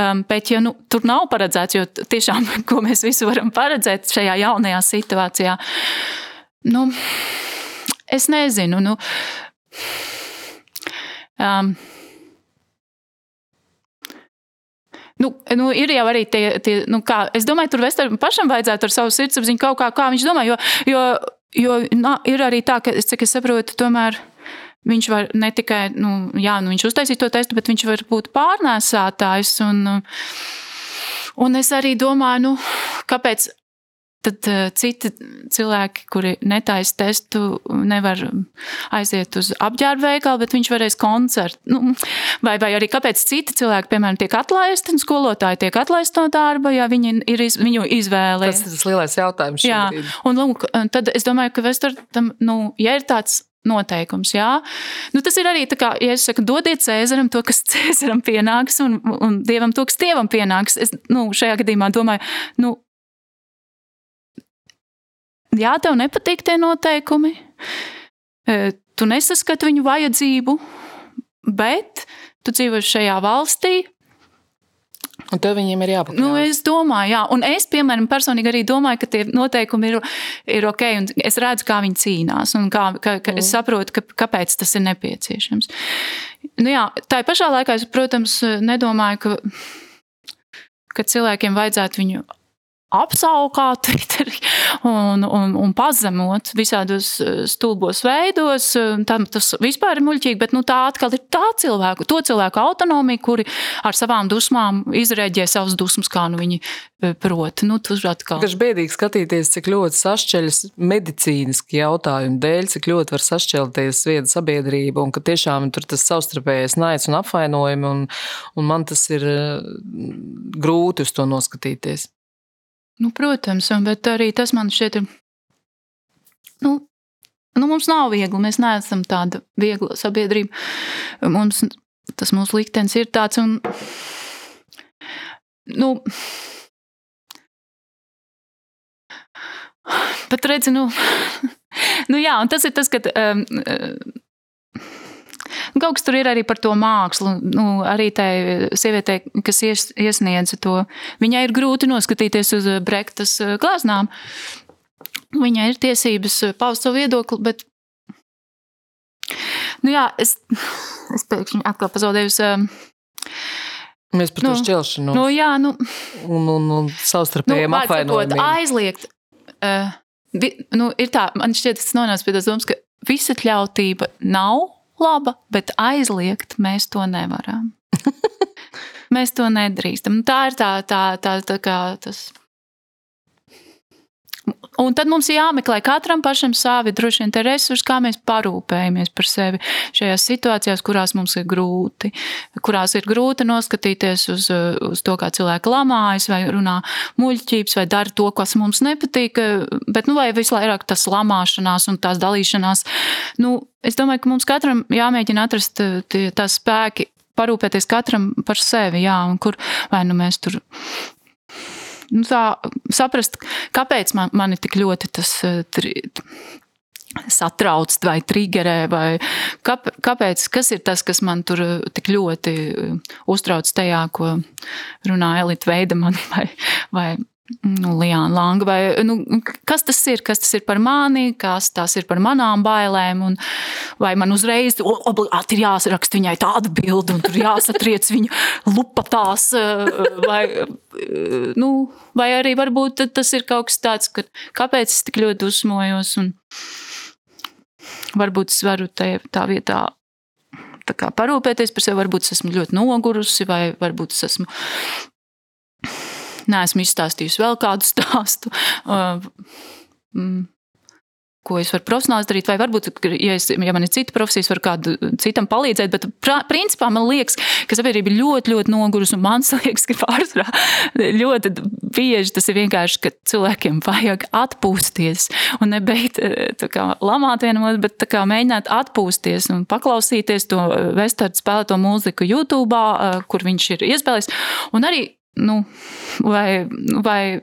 um, bet ja nu, tur nav paredzēts, jo tiešām, ko mēs visi varam paredzēt šajā jaunajā situācijā, nu, es nezinu. Nu, Um, Nu, nu, ir jau arī tie, tie nu, kā, es domāju, tur Vesteram pašam vajadzētu ar savu sirdsapziņu kaut kā, kā viņš domā, jo, jo, jo na, ir arī tā, ka, cik es saprotu, tomēr viņš var ne tikai, nu, jā, nu, viņš uztaisīt to testu, bet viņš var būt pārnēsātājs, un, un es arī domāju, nu, kāpēc tad uh, citi cilvēki, kuri netaisa testu, nevar aiziet uz apģērbu veikalu, bet viņš varēs koncertu. Nu, vai, vai arī kāpēc citi cilvēki, piemēram, tiek atlaisti un skolotāji tiek atlaisti no darba, ja viņi ir iz, viņu izvēle. Tas ir tas lielais jautājums. Jā, un lūk, tad es domāju, ka Vestartam, nu, ja ir tāds noteikums. Jā. Nu, tas ir arī tā, kā, ja es saku, dodiet Cēzaram to, kas Cēzaram pienāks, un, un Dievam to, kas Dievam pienāks. Es nu, šajā gadījumā domāju, nu, jā, tev nepatīk tie noteikumi, e, tu nesaskati viņu vajadzību, bet tu dzīvo šajā valstī. Un tev viņiem ir jāpatīk. Nu, es domāju, jā, un es, piemēram, personīgi arī domāju, ka tie noteikumi ir, ir ok, un es redzu, kā viņi cīnās, un kā, ka, ka mm. es saprotu, ka, kāpēc tas ir nepieciešams. Nu, jā, tā pašā laikā es, protams, nedomāju, ka, ka cilvēkiem vajadzētu viņu apsaukāt un, un, un pazemot visādos eh, stulbos veidos. Tam tas vispār ir muļķīgi, bet nu, tā atkal ir tā cilvēku, to cilvēku autonomija, kuri ar savām dusmām izrēģē savas dusmas, kā nu viņi eh, prot. Nu, tas ir bēdīgi skatīties, cik ļoti sašķeļas medicīniski jautājumi dēļ, cik ļoti var sašķelties viena sabiedrība un ka tiešām tur tas savstarpējais naids un apvainojumi, un, un man tas ir eh, grūti uz to noskatīties. Nu, protams, bet arī tas man šķiet, ir. Nu, nu, mums nav viegli. Mēs neesam tāda viegla sabiedrība. Mums tas mūsu liktenis ir tāds. Un, nu, bet redzi, nu, nu jā, un tas ir tas, ka. Um, Kaut kas tur ir arī par to mākslu. Nu, arī tai sievietei, kas ies, iesniedza to, viņai ir grūti noskatīties uz Brektas eh, glāznām. Viņai ir tiesības eh, paust savu viedokli, bet. Nu jā, es, es pēkšņi atkal pazaudēju. Uh, Mēs par to nu, šķelšanu. Nu, jā, nu, un, un, un savstarpējiem nu, apvainojumiem. Aizliegt. Uh, vi, nu, ir tā, man šķiet, tas nonāca pie tās domas, ka visa ļautība nav laba, bet aizliegt mēs to nevaram. mēs to nedrīkstam. Tā ir tā, tā, tā, tā kā tas. Un tad mums jāmeklē katram pašam savi droši vien tie resursi, kā mēs parūpējamies par sevi šajās situācijās, kurās mums ir grūti, kurās ir grūti noskatīties uz, uz to, kā cilvēki lamājas, vai runā muļķības, vai dara to, kas mums nepatīk. Bet, nu, vai vislabāk tas lamāšanās un tās dalīšanās, nu, es domāju, ka mums katram jāmēģina atrast tie, tās spēki, parūpēties katram par sevi, jā, un kur vai nu mēs tur nu, tā, saprast, kāpēc man, mani tik ļoti tas eh, tri, satrauc vai triggerē, vai kāpēc, kas ir tas, kas man tur eh, tik ļoti eh, uztrauc tajā, ko runā Elita Veidemana vai, vai nu, Liāna Langa, vai nu, kas tas ir, kas tas ir par mani, kas tas ir par manām bailēm, un vai man uzreiz obligāti ir jāsaraksta viņai tāda bilde, un tur jāsatriec viņu lupatās, vai, nu, vai arī varbūt tas ir kaut kas tāds, ka kāpēc es tik ļoti dusmojos, un varbūt es varu te, tā vietā tā kā parūpēties par sevi, varbūt es esmu ļoti nogurusi, vai varbūt es esmu neesmu izstāstījusi vēl kādu stāstu. Uh, mm, ko es varu profesionāli darīt, vai varbūt, ja, es, ja man ir cita profesija, varu kādu citam palīdzēt. Bet, pra, principā, man liekas, ka sabiedrība ir ļoti, ļoti nogurusi. Man liekas, ka pārsvarā ļoti bieži tas ir vienkārši, ka cilvēkiem vajag atpūsties. Un nebeigt kā, lamāt vienam bet kā, mēģināt atpūsties un paklausīties to vestardu spēlēto mūziku YouTube, kur viņš ir iespējams. Un arī nu, vai, vai,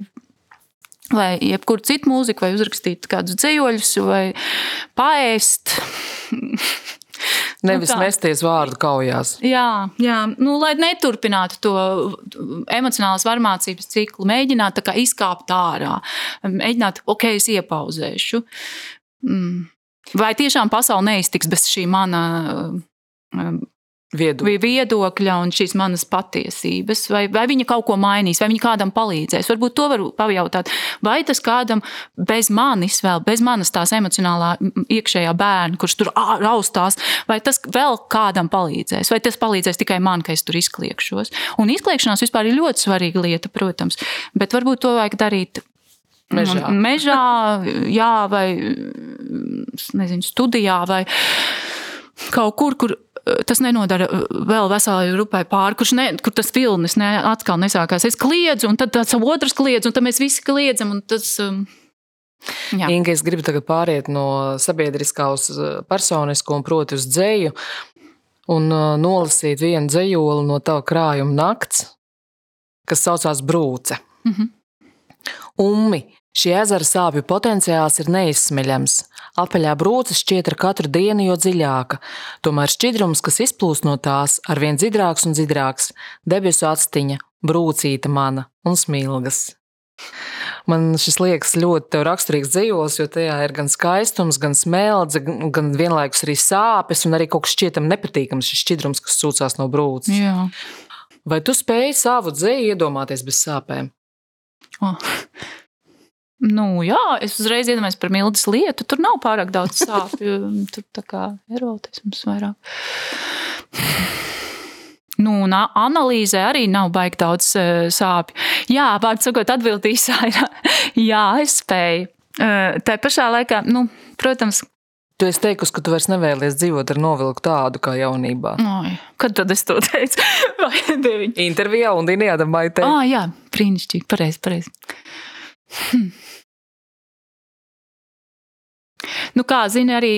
vai jebkuru citu mūziku, vai uzrakstīt kādus dzējoļus, vai paēst. Nevis nu mesties vārdu kaujās. Jā, jā. Nu, lai neturpinātu to emocionālās varmācības ciklu, mēģināt izkāpt ārā, mēģināt, ok, es iepauzēšu. Mm. Vai tiešām pasaule neiztiks bez šī mana viedokļa. viedokļa un šīs manas patiesības, vai, vai viņa kaut ko mainīs, vai viņa kādam palīdzēs. Varbūt to var pajautāt, vai tas kādam bez manis, vēl bez manas tās emocionālā iekšējā bērna, kurš tur raustās, vai tas vēl kādam palīdzēs, vai tas palīdzēs tikai man, ka es tur izkliekšos. Un izkliekšanās vispār ir ļoti svarīga lieta, protams, bet varbūt to vajag darīt Mežā. Mežā, jā, vai nezinu, studijā, vai kaut kur, kur tas nenodara vēl veselai grupai pāri, kurš ne, kur tas vilnis ne, atkal nesākās. Es kliedzu, un tad tāds otrs kliedz, un tad mēs visi kliedzam. Tas, um, Jā. Inga, es gribu tagad pāriet no sabiedriskā uz uh, personisko, un proti uz dzēju, un nolasīt vienu dzējoli no tava krājuma nakts, kas saucās Brūce. Mm -hmm. Ummi, Šī ezera sāpju potenciāls ir neizsmeļams. Apaļā brūce šķiet ar katru dienu jo dziļāka, tomēr šķidrums, kas izplūst no tās, arvien dziļāks un dziļāks, debesu atstiņa, brūcīta mana un smilgas. Man šis liekas ļoti raksturīgs dzīvos, jo tajā ir gan skaistums, gan smeldze, gan vienlaikus arī sāpes, un arī kaut kas šķietam nepatīkams, šis šķidrums, kas sūcās no brūces. Jā. Vai tu spēji savu dzēju iedomāties bez sāpēm? Oh. Nu, jā, es uzreiz iedomājos par mildas lietu. Tur nav pārāk daudz sāpju. Tur tā kā erotisms vairāk. Nu, un analīzē arī nav baigi daudz uh, sāpju. Jā, vārds sakot, atbildīs, ir jā, es spēju. Uh, tā pašā laikā, nu, protams, Tu esi teikusi, ka tu vairs nevēlies dzīvot ar novilku tādu kā jaunībā. Ai, kad tad es to teicu? Intervijā un Dienā Maitē. Ah, jā, brīnišķīgi, pareizi, pareizi. Hm. Nu, kā zini, arī.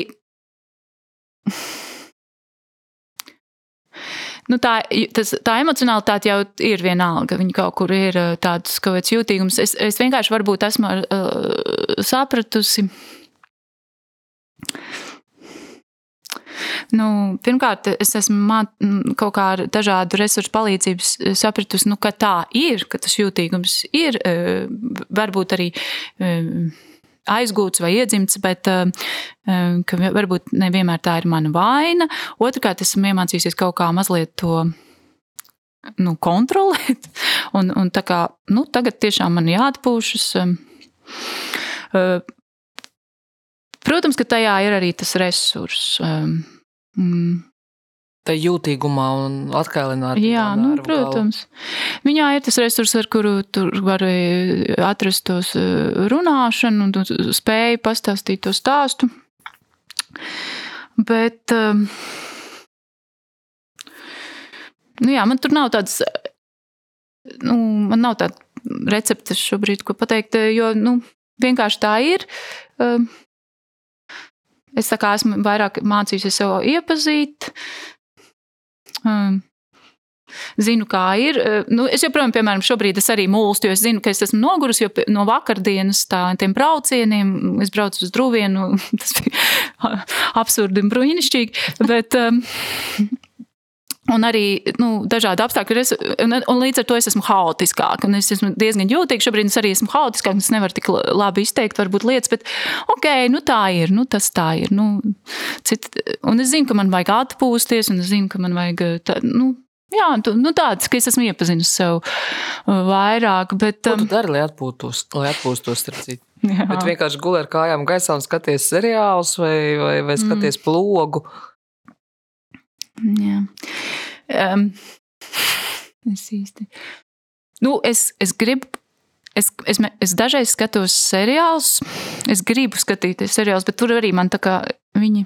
Nu, tā, tas, tā emocionalitāte jau ir vienalga. Viņa kaut kur ir tāds kaut kāds jūtīgums. Es, es vienkārši varbūt esmu uh, sapratusi. Nu, pirmkārt, es esmu māt, kaut kā ar dažādu resursu palīdzības sapratusi, nu, ka tā ir, ka tas jūtīgums ir. Varbūt arī aizgūts vai iedzimts, bet eh, ka varbūt nevienmēr tā ir mana vaina. Otrakārt, esmu iemācījusies kaut kā mazliet to nu, kontrolēt. Un, un tā kā nu, tagad tiešām man jāatpūšas. Eh, protams, ka tajā ir arī tas resurss. Tā jūtīgumā un atkālināt. Jā, nu, protams. Galu. Viņā ir tas resurs, ar kuru tur var atrast tos runāšanu un spēju pastāstīt to stāstu. Bet, nu jā, man tur nav tāds, nu, man nav tāda receptes šobrīd, ko pateikt, jo, nu, vienkārši tā ir. Es tā kā esmu vairāk mācījusies sev iepazīt. Zinu, kā ir. Nu, es joprojām, piemēram, šobrīd es arī mūlstu, jo es zinu, ka es esmu nogurusi, jo no vakardienas tā, tiem braucieniem es braucu uz drūvienu. Tas bija absurdi un brīnišķīgi. Bet, um, Un arī nu, dažādi apstākļi, es, un, un līdz ar to es esmu haotiskāka. Es esmu diezgan jūtīga. Šobrīd es arī esmu haotiskāka. Es nevaru tik labi izteikt, lietas, bet ok, nu tā ir. Nu, tas tā ir. Nu, cit, un es zinu, ka man vajag atpūsties, un es zinu, ka man vajag. Tā, nu, Jā, tu, nu tāds, ka es esmu iepazinusi sev uh, vairāk. Bet, um, Ko tu um, dari, lai atpūtos, lai atpūstos starp citu? Jā. Bet vienkārši gulēt ar kājām gaisā un skaties seriālus vai, vai, vai skaties mm. plogu. Jā. Um, es īsti. Nu, es, es gribu. Es, es, es dažreiz skatos seriālus, es gribu skatīties seriālus, bet tur arī man tā kā viņi.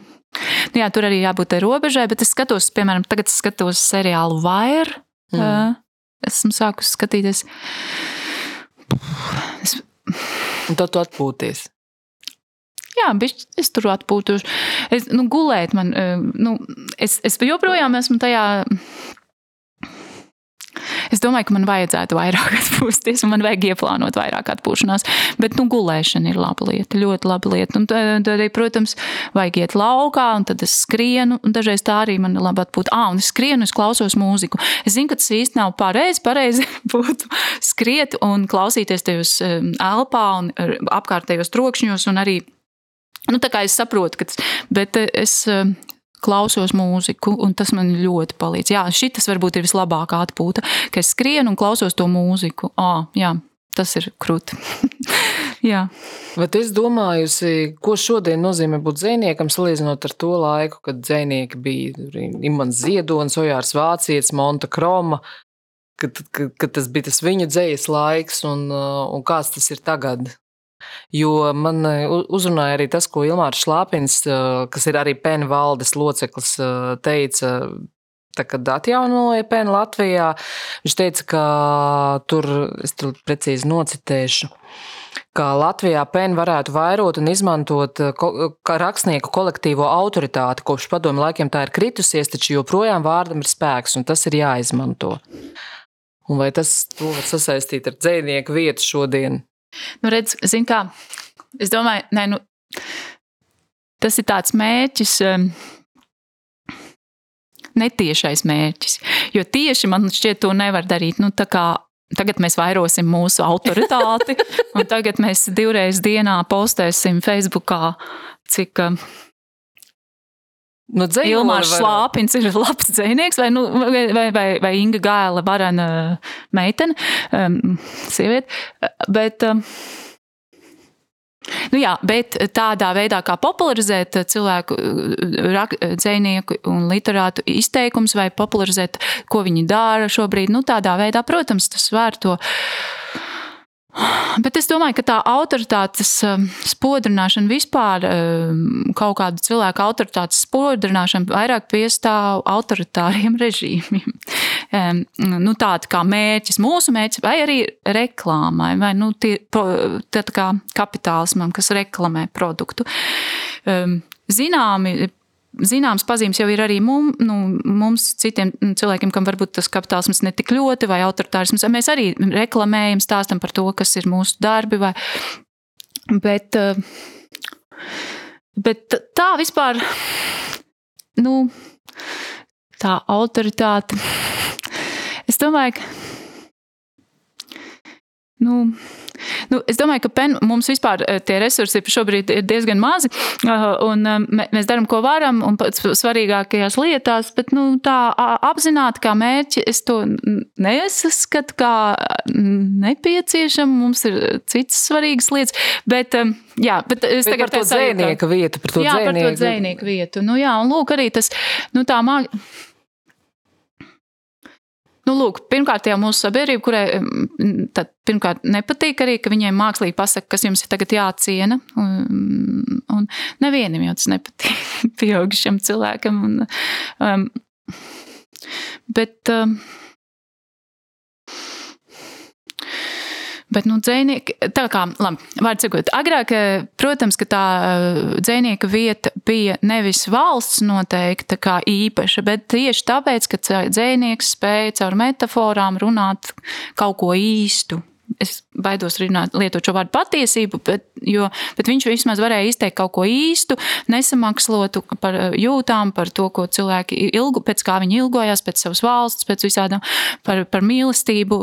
Nu jā, tur arī jābūt tai robežai, bet es skatos, piemēram, tagad skatos seriālu Wire. Mm. Uh, esmu sākusi skatīties. Es... Tad tu atpūties. Jā, bišķi, es tur atpūtos. Es, nu, gulēt man, eh, nu, es, es joprojām esmu tajā. Es domāju, ka man vajadzētu vairāk atpūsties, un man vajag ieplānot vairāk atpūšanās. Bet, nu, gulēšana ir laba lieta, ļoti laba lieta. Un tad arī, protams, vajag iet laukā, un tad es skrienu, un dažreiz tā arī man ir labi atpūta. Ah, un es skrienu, es klausos mūziku. Es zinu, ka tas īsti nav pareizi. Pareizi būtu skriet un klausīties tajos elpā un apkārtējos trokšņos, un arī Nu, tā kā es saprotu, ka tas, bet eh, es eh, klausos mūziku, un tas man ļoti palīdz. Jā, šis varbūt ir vislabākā atpūta, ka es skrienu un klausos to mūziku. À, jā, tas ir krūti. jā. Bet es domāju, ko šodien nozīmē būt dziniekam, salīdzinot ar to laiku, kad dzinieki bija Imants Ziedonis, Ojārs Vācietis, Monta Kroma. Kad, kad, kad tas bija tas viņa dzīslis laiks, un, un kāds tas ir tagad? Jo man e, uzrunāja arī tas, ko Ilmārs Šlāpins, e, kas ir arī PEN valdes loceklis, e, teica. Tā, kad atjaunoja PEN Latvijā, viņš teica, ka tur, es tur precīzi nocitēšu, ka Latvijā PEN varētu vairot un izmantot rakstnieku kolektīvo autoritāti. Kopš padomu laikiem tā ir kritusies, taču joprojām vārdam ir spēks, un tas ir jāizmanto. Un vai tas var sasaistīt ar dzīsnieku vietu šodien? Nu, redz, zin kā, es domāju, nē, nu, tas ir tāds mērķis, um, netiešais mērķis. Jo tieši man šķiet, to nevar darīt. Nu, Tagad mēs vairosim mūsu autoritāti, un tagad mēs divreiz dienā postēsim Facebookā, cik um, Nu, Ilmārs var... Šlāpins ir labs dzinieks, vai, nu, vai, vai, vai, Inga Gēla varana meitene, um, sieviete. Bet, um, Nu jā, bet tādā veidā, kā popularizēt cilvēku, dzinieku un literātu izteikumus, vai popularizēt, ko viņi dara šobrīd, nu, tādā veidā, protams, tas var to Bet es domāju, ka tā autoritātes um, spodrināšana vispār, um, kaut kāda cilvēka autoritātes spodrināšana, vairāk piestāv autoritāriem režīmiem. Nu, Tāda kā mērķis, mūsu mērķis, vai arī reklāmai, vai nu, tie, kā kapitālismam, kas reklamē produktu. Zināmi zināmas pazīmes jau ir arī mum, nu, mums, citiem cilvēkiem, kam varbūt tas kapitālisms ne tik ļoti, vai autoritārisms. Mēs arī reklamējam, stāstam par to, kas ir mūsu darbi. Vai, bet, bet tā vispār, nu, tā autoritāte, es domāju, ka, nu, Nu, es domāju, ka pen, mums vispār eh, tie resursi šobrīd ir diezgan mazi, eh, un eh, mēs darām, ko varam, un pats svarīgākajās lietās, bet nu, tā apzināti kā mērķi es to nesaskatu kā nepieciešamu. Mums ir citas svarīgas lietas, bet, jā, bet es bet tagad par to dzēnieka vietu, par to jā, dzēnieku. par to dzēnieku vietu. Nu, jā, un lūk arī tas, nu tā māksla Nu, lūk, pirmkārt, jau mūsu sabiedrība, kurai pirmkārt nepatīk arī, ka viņiem mākslīgi pasaka, kas jums ir tagad jāciena. Un, un nevienam jau tas nepatīk, pieaugušam cilvēkam. Un, um, bet, um, Bet, nu, dzēnieki, tā kā, labi, vārds sakot, agrāk, eh, protams, ka tā eh, dzēnieka vieta bija nevis valsts noteikta kā īpaša, bet tieši tāpēc, ka dzēnieks spēja caur metaforām runāt kaut ko īstu es baidos runāt, lietot šo vārdu patiesību, bet, jo, bet viņš vismaz varēja izteikt kaut ko īstu, nesamakslotu par jūtām, par to, ko cilvēki ilgu, pēc kā viņi ilgojās, pēc savas valsts, pēc visādām, par, par mīlestību,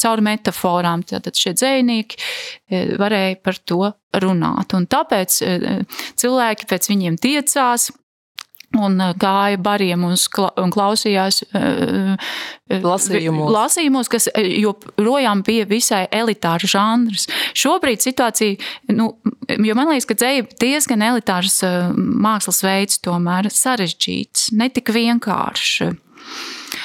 caur metaforām. Tātad šie dzēnieki eh, varēja par to runāt. Un tāpēc eh, cilvēki pēc viņiem tiecās, un uh, gāja bariem un klausījās uh, uh, lasījumos. lasījumos, kas joprojām bija visai elitārs žanrs. Šobrīd situācija, nu, jo man liekas, ka dzēja diezgan elitārs mākslas veids, tomēr sarežģīts, netik vienkāršs.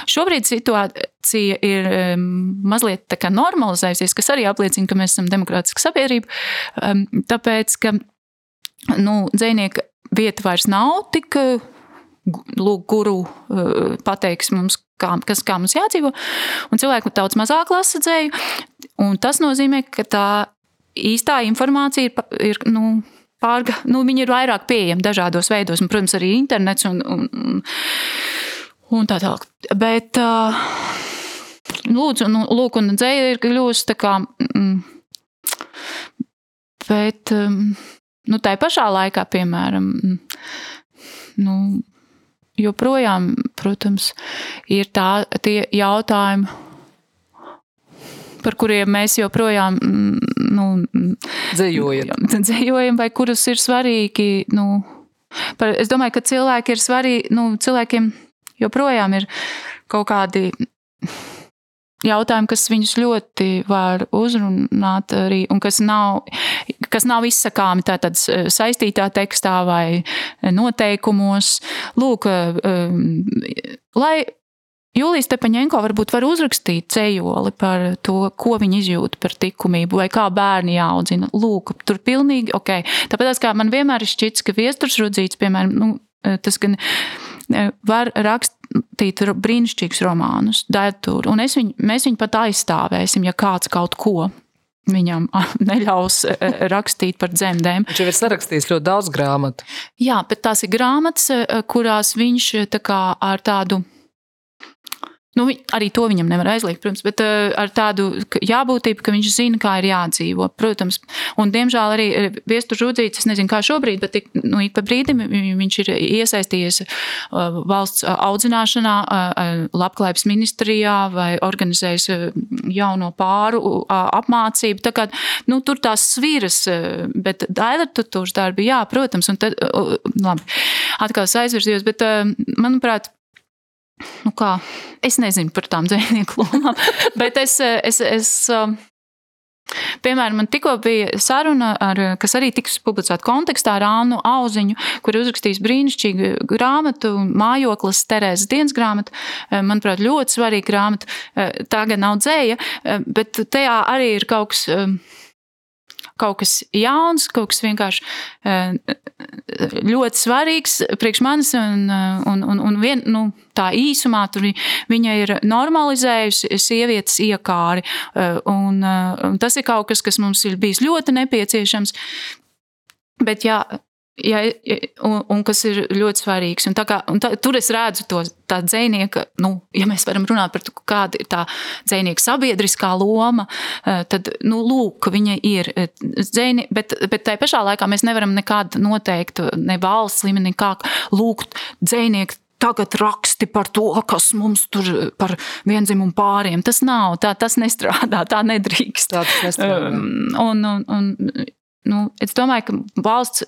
Šobrīd situācija ir um, mazliet normalizējusies, kas arī apliecina, ka mēs esam demokrātiska sabiedrība. Um, tāpēc, ka nu, dzinieka vieta vairs nav tik lūk, guru eh, pateiks mums, kā, kas, kā mums jādzīvo. Un cilvēku daudz mazāk lasa dzēju. Tas nozīmē, ka tā īstā informācija ir, ir nu, pārga, nu, viņi ir vairāk pieejami dažādos veidos, un, protams, arī internets un, un, un tā tālāk. Bet, uh, lūdzu, nu, lūk, un dzēja ir kļuvusi tā kā. Mm, bet, um, nu, tā pašā laikā, piemēram, nu, joprojām, protams, ir tā, tie jautājumi, par kuriem mēs joprojām mm, nu, dzējojam. dzējojam, vai kurus ir svarīgi. Nu, par, es domāju, ka cilvēki ir svarīgi, nu, cilvēkiem joprojām ir kaut kādi jautājumi, kas viņus ļoti var uzrunāt arī, un kas nav, kas nav izsakāmi tātad saistītā tekstā vai noteikumos. Lūk, um, lai Jūlijas Stepaņenko varbūt var uzrakstīt cejoli par to, ko viņi izjūt par likumību, vai kā bērni jāaudzina. Lūk, tur pilnīgi ok. Tāpēc kā man vienmēr ir šķits, ka viesturs rudzīts, piemēram, nu, tas gan var rakstīt brīnišķīgus romānus, dēturu, un viņu, mēs viņu pat aizstāvēsim, ja kāds kaut ko viņam neļaus e, e, rakstīt par dzemdēm. Viņš jau ir sarakstījis ļoti daudz grāmatu. Jā, bet tās ir grāmatas, e, kurās viņš tā kā ar tādu Nu, arī to viņam nevar aizliegt, protams, bet uh, ar tādu jābūtību, ka viņš zina, kā ir jādzīvo. Protams, un diemžēl arī viestu žudzīts, es nezinu, kā šobrīd, bet nu, ik pa brīdim viņš ir iesaistījies uh, valsts audzināšanā, uh, labklājības ministrijā vai organizējis jauno pāru apmācību. Tā kā, nu, tur tās sviras, bet dailratutūras darbi, jā, protams, un tad, labi, atkal es aizvirzījos, bet, manuprāt, nu kā, es nezinu par tām dzīvnieku lomām, bet es, es, es Piemēram, man tikko bija saruna, ar, kas arī tiks publicēta kontekstā ar Annu Auziņu, kur uzrakstījis brīnišķīgu grāmatu, mājoklis, Terēzes dienas grāmatu. Manuprāt, ļoti svarīga grāmata. Tā gan nav dzēja, bet tajā arī ir kaut kas kaut kas jauns, kaut kas vienkārši eh, ļoti svarīgs priekš manis. Un, eh, un, un, un vien, nu, tā īsumā viņa ir normalizējusi sievietes iekāri. Eh, un, un tas ir kaut kas, kas mums ir bijis ļoti nepieciešams. Bet, ja Ja, un, un kas ir ļoti svarīgs. Un tā kā, un tā, tur es redzu to dzīsnieka, nu, ja mēs varam runāt par to, kāda ir tā dzīsnieka sabiedriskā loma, eh, tad, nu, lūk, viņa ir eh, dzēni, bet, bet tai pašā laikā mēs nevaram nekādu noteiktu, ne valsts līmenī, kā lūgt dzīsnieku tagad raksti par to, kas mums tur par vienzimumu pāriem. Tas nav, tā, tas nestrādā, tā nedrīkst. Tā tas nestrādā. Um, un, un, un, nu, es domāju, ka valsts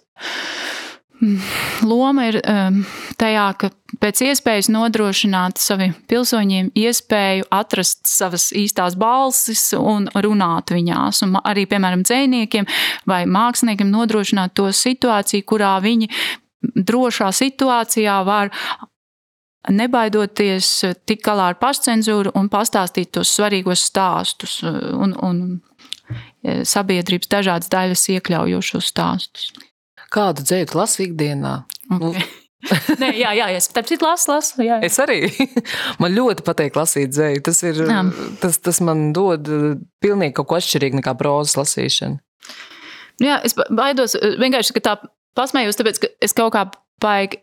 mm, loma ir um, tajā, ka pēc iespējas nodrošināt saviem pilsoņiem iespēju atrast savas īstās balsis un runāt viņās. Un arī, piemēram, dzēniekiem vai māksliniekiem nodrošināt to situāciju, kurā viņi drošā situācijā var nebaidoties tikt galā ar pašcensūru un pastāstīt tos svarīgos stāstus un, un sabiedrības dažādas daļas iekļaujošos stāstus. Kādu dzēju lasu ikdienā? Okay. Nē, jā, jā, es tam citu lasu, lasu. Jā. Es arī. Man ļoti patīk lasīt dzēju. Tas, ir, jā. tas, tas man dod pilnīgi kaut ko atšķirīgu nekā prozas lasīšana. Jā, es baidos vienkārši, ka tā pasmējos, tāpēc, ka es kaut kā baigi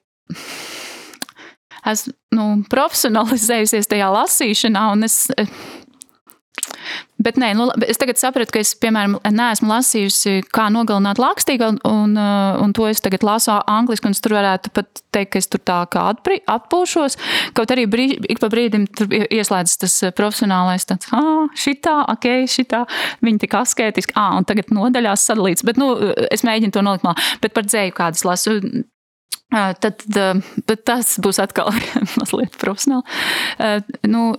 esmu nu, profesionalizējusies tajā lasīšanā, un es Bet nē, nu, es tagad sapratu, ka es, piemēram, neesmu lasījusi, kā nogalināt lakstīgu, un, uh, un to es tagad lasu angliski, un es tur varētu pat teikt, ka es tur tā kā atpūšos. Kaut arī brīd, ik pa brīdim tur ieslēdzas tas uh, profesionālais tāds, ah, šitā, ok, šitā, viņi tik asketiski, ah, un tagad nodaļās sadalīts, bet, nu, es mēģinu to nolikt malā. Bet par dzēju kādas lasu. Uh, tad, tad tas būs atkal mazliet profesionāli. Nu,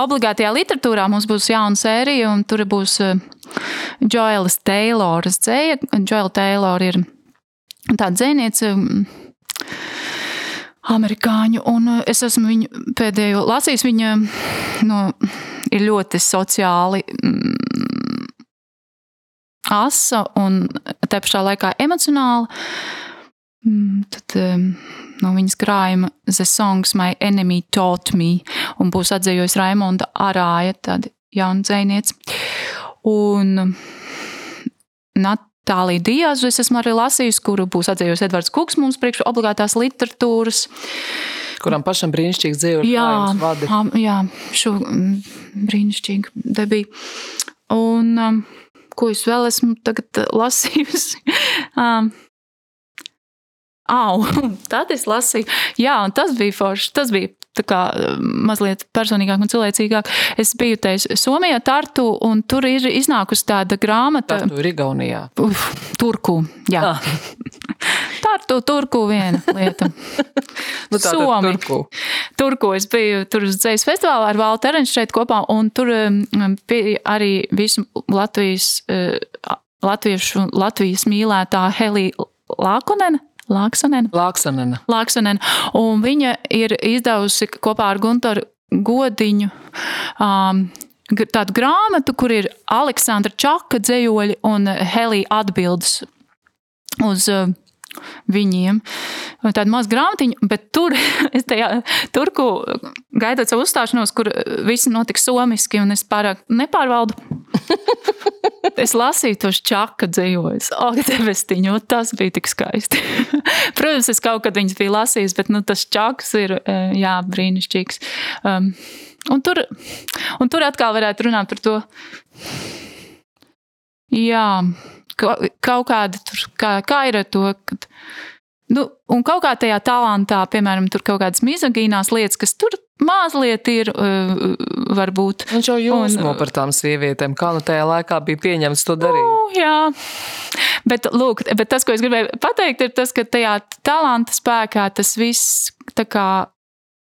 Obligātajā literatūrā mums būs jauna sērija, un tur būs Joelas eh, Tayloras dzēja. Joela Taylora ir tāda dzēniece, amerikāņu, un eh, es esmu viņu pēdējo lasījis. Viņa nu, ir ļoti sociāli mm, asa un te pašā laikā emocionāla. Mm, tad, no viņas krājuma The Songs My Enemy Taught Me, un būs atzējojusi Raimonda Arāja, tāda jauna dzēniece. Un Natālija Diazu es esmu arī lasījusi, kuru būs atzējusi Edvards Kuks mums priekš obligātās literatūras. Kuram pašam brīnišķīgi dzīvo. Jā, jā, šo mm, brīnišķīgu debiju. Un um, ko es vēl esmu tagad lasījusi? um, Au, tad es lasīju, jā, un tas bija forši. Tas bija kā, mazliet personīgāk un cilvēcīgāk. Es biju te Somijā, Tartu, un tur ir iznākusi tāda grāmata. Tartu ir Igaunijā. Uf, turku, jā. Ah. Tartu, turku viena lieta. nu, Somi. Turku. turku. Es biju tur uz dzējas festivālā ar Valtu Erenšu šeit kopā, un tur um, bija arī visu Latvijas, uh, latviešu, Latvijas mīlētā Helija Lākonena Lāksanena. Lāksanena. Lāksanena. Un viņa ir izdevusi kopā ar Gunteru Godiņu um, tādu grāmatu, kur ir Aleksandra Čaka dzējoļi un Helija atbildes uz uh, viņiem. Tāda maza grāmatiņa, bet tur, es tajā turku gaidot savu uzstāšanos, kur viss notika somiski, un es pārāk nepārvaldu. es lasīju tos čaka dzējojus. Ak, debestiņu, tas bija tik skaisti. Protams, es kaut kad viņas biju lasījis, bet nu, tas čaks ir, e, jā, brīnišķīgs. Um, un, tur, un tur atkal varētu runāt par to. Jā, kaut kāda tur, kā, kā ir ar to, kad, nu, un kaut kā tajā talantā, piemēram, tur kaut kādas mizogīnās lietas, kas tur mazliet ir, uh, varbūt. Viņš jau jūsmo un, par tām sievietēm, kā nu tajā laikā bija pieņemts to darīt. Nu, jā, bet, lūk, bet tas, ko es gribēju pateikt, ir tas, ka tajā talanta spēkā tas viss tā kā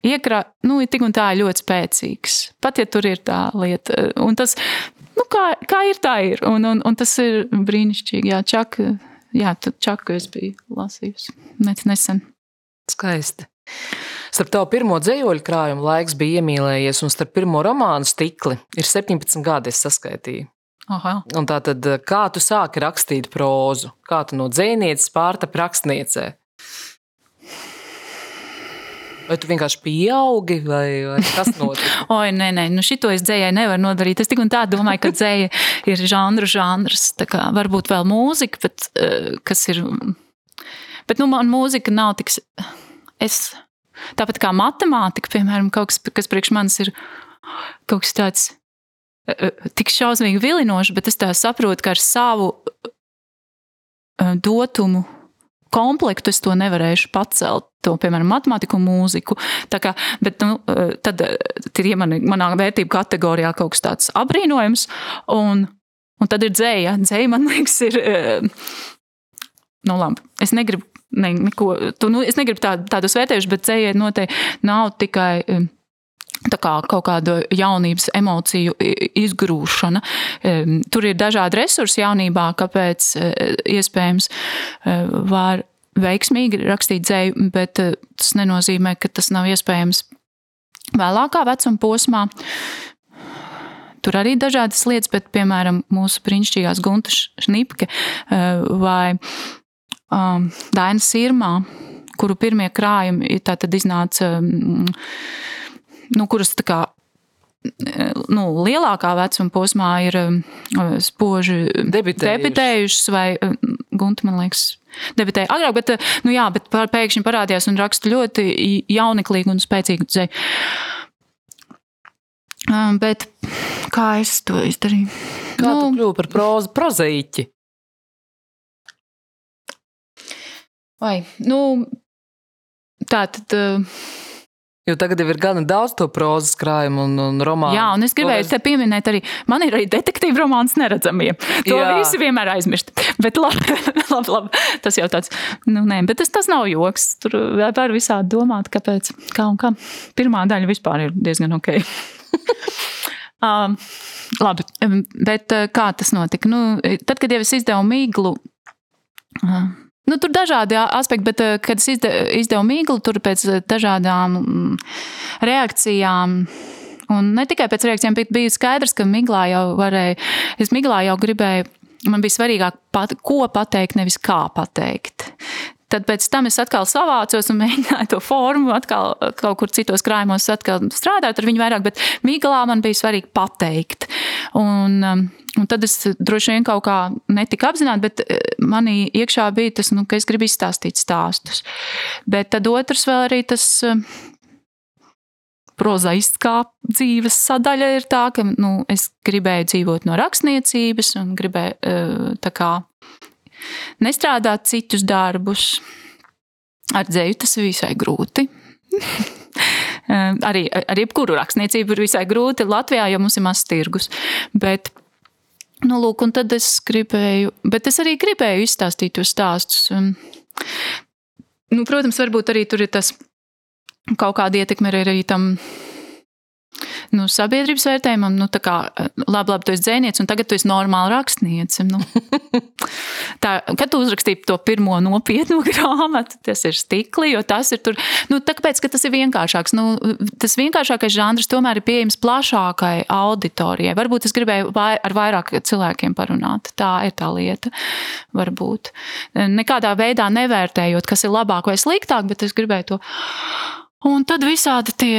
iekrā, nu, tik un tā ir ļoti spēcīgs. Pat ja tur ir tā lieta. Un tas, nu, kā, kā ir, tā ir. Un, un, un tas ir brīnišķīgi. Jā, čaka, jā čaku es biju lasījusi nesen. Skaisti. Starp tavu pirmo dzīslu krājumu laiks bija iemīlējies, un starp pirmo romānu stikli ir 17 gadi, es saskaitīju. Aha. Un tā tad, kā tu sāki rakstīt prózu? Kā tu no dzīsnieces pārtapi rakstniecei? Vai tu vienkārši pieaugi, vai, vai kas notika? Oi, nē, nē, nu šito es dzējai nevaru nodarīt. Es tik un tā domāju, ka dzēja ir žanru žanrs. Tā kā varbūt vēl mūzika, bet uh, kas ir. Bet nu, man mūzika nav tik. Es, tāpat kā matemātika, piemēram, kaut kas, kas priekš manis ir kaut kas tāds uh, tik šausmīgi vilinošs, bet es tā saprotu, ka ar savu uh, dotumu komplektu es to nevarēšu pacelt. To, piemēram, matemātiku mūziku. Tā kā, bet, nu, tad eh, ir ja man, manā vērtību kategorijā kaut kas tāds apbrīnojams. Un, un tad ir dzēja. Dzēja, man liekas, ir. Nu, labi. Es negribu ne, neko, tu, nu, es negribu tā, tādus vērtējumus, bet dzēja noteikti nav tikai tā kā kaut kāda jaunības emociju izgrūšana. Tur ir dažādi resursi jaunībā, kāpēc iespējams var veiksmīgi rakstīt dzēju, bet tas nenozīmē, ka tas nav iespējams vēlākā vecuma posmā. Tur arī ir dažādas lietas, bet, piemēram, mūsu brīnišķīgās Gunta Šnipke vai um, Daina Sirmā, kuru pirmie krājumi iznāca, nu, kuras tā kā nu, lielākā vecuma posmā ir uh, spoži debitējušas, vai uh, Gunta, man liekas, debitēja agrāk, bet, uh, nu, jā, bet pēkšņi parādījās un raksta ļoti jauneklīgu un spēcīgu dzēju. Bet kā es to izdarīju? Kā nu, tu kļuvi par prozu, prozaīķi? Vai, nu, tā tad. Uh, Jo tagad jau ir gan daudz to prozas krājumu un, un romānu. Jā, un es gribēju te pieminēt arī, man ir arī detektīva romāns neredzamie. To Jā. visi vienmēr aizmirst. Bet labi, labi, labi, tas jau tāds, nu nē, bet tas, tas nav joks. Tur var visādi domāt, kāpēc, kā un kā. Pirmā daļa vispār ir diezgan ok. um, labi, bet kā tas notika? Nu, tad, kad jau es izdevu mīglu, uh, Nu, tur ir dažādi aspekti, bet, eh, kad es izdevu mīklu, tur pēc eh, dažādām mm, reakcijām. Un ne tikai pēc reakcijām, bet bija skaidrs, ka Miglā jau varēja, es Miglā jau gribēju, man bija svarīgāk, pat, ko pateikt, nevis kā pateikt. Tad pēc tam es atkal savācos un mēģināju to formu, atkal kaut kur citos krājumos strādāt ar viņu vairāk, bet Mīglā man bija svarīgi pateikt. Un, um, un tad es droši vien kaut kā netika apzināti, bet eh, manī iekšā bija tas, nu, ka es gribu izstāstīt stāstus. Bet tad otrs vēl arī tas um, prozaiskā dzīves sadaļa ir tā, ka nu, es gribēju dzīvot no rakstniecības un gribēju eh, kā nestrādāt citus darbus. Ar dzēju tas ir visai grūti. arī ar jebkuru rakstniecību ir visai grūti Latvijā, jo mums ir mazs tirgus. Bet, nu, lūk, un tad es gribēju, bet es arī gribēju izstāstīt tos stāstus. Nu, protams, varbūt arī tur ir tas kaut kāda ietekme arī tam nu, sabiedrības vērtējumam, nu, tā kā, labi, labi, tu esi dzēnieks, un tagad tu esi normāli rakstniece. Nu. tā, kad tu uzrakstīji to pirmo nopietnu grāmatu, tas ir stikli, jo tas ir tur, nu, tāpēc, ka tas ir vienkāršāks. Nu, tas vienkāršākais žanrs tomēr ir pieejams plašākai auditorijai. Varbūt es gribēju vai, ar vairāk cilvēkiem parunāt. Tā ir tā lieta, varbūt. Nekādā veidā nevērtējot, kas ir labāk vai sliktāk, bet es gribēju to. Un tad visādi tie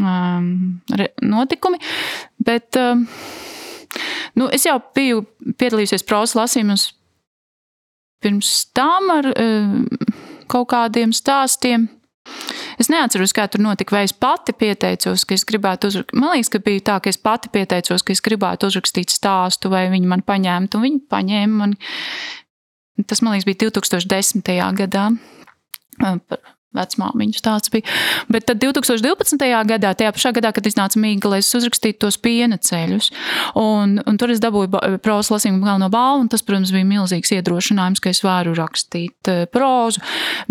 um, notikumi. Bet um, nu, es jau biju piedalījusies prozas lasījumos pirms tam ar um, kaut kādiem stāstiem. Es neatceros, kā tur notika, vai es pati pieteicos, ka es gribētu uzrakstīt. Man liekas, ka bija tā, ka es pati pieteicos, ka es gribētu uzrakstīt stāstu, vai viņi man paņēma, viņi paņēma man. Tas, man liekas, bija 2010. gadā Vecmāmiņu stāsts bija. Bet tad 2012. gadā, tajā pašā gadā, kad iznāca Mīgla, es uzrakstīju tos piena ceļus. Un, un tur es dabūju prozas lasījumu galveno balvu, un tas, protams, bija milzīgs iedrošinājums, ka es varu rakstīt eh, prozu.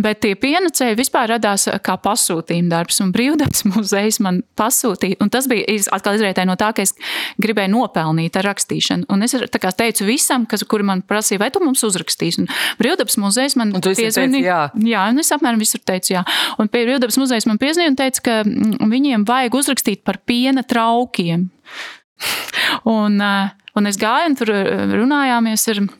Bet tie piena ceļi vispār radās kā pasūtījuma darbs, un brīvdabas muzejs man pasūtīja. Un tas bija atkal izrietēji no tā, ka es gribēju nopelnīt ar rakstīšanu. Un es teicu visam, kas, kuri man prasīja, vai tu mums uzrakstīsi. Un brīvdabas muzejs man piezvanīja. Jā. jā, un es apmēram visur teicu, jā. Un pie Rīvdabas muzejs man piezīmēja un teica, ka mm, viņiem vajag uzrakstīt par piena traukiem. un, eh, un es gāju un tur eh, runājāmies ar um,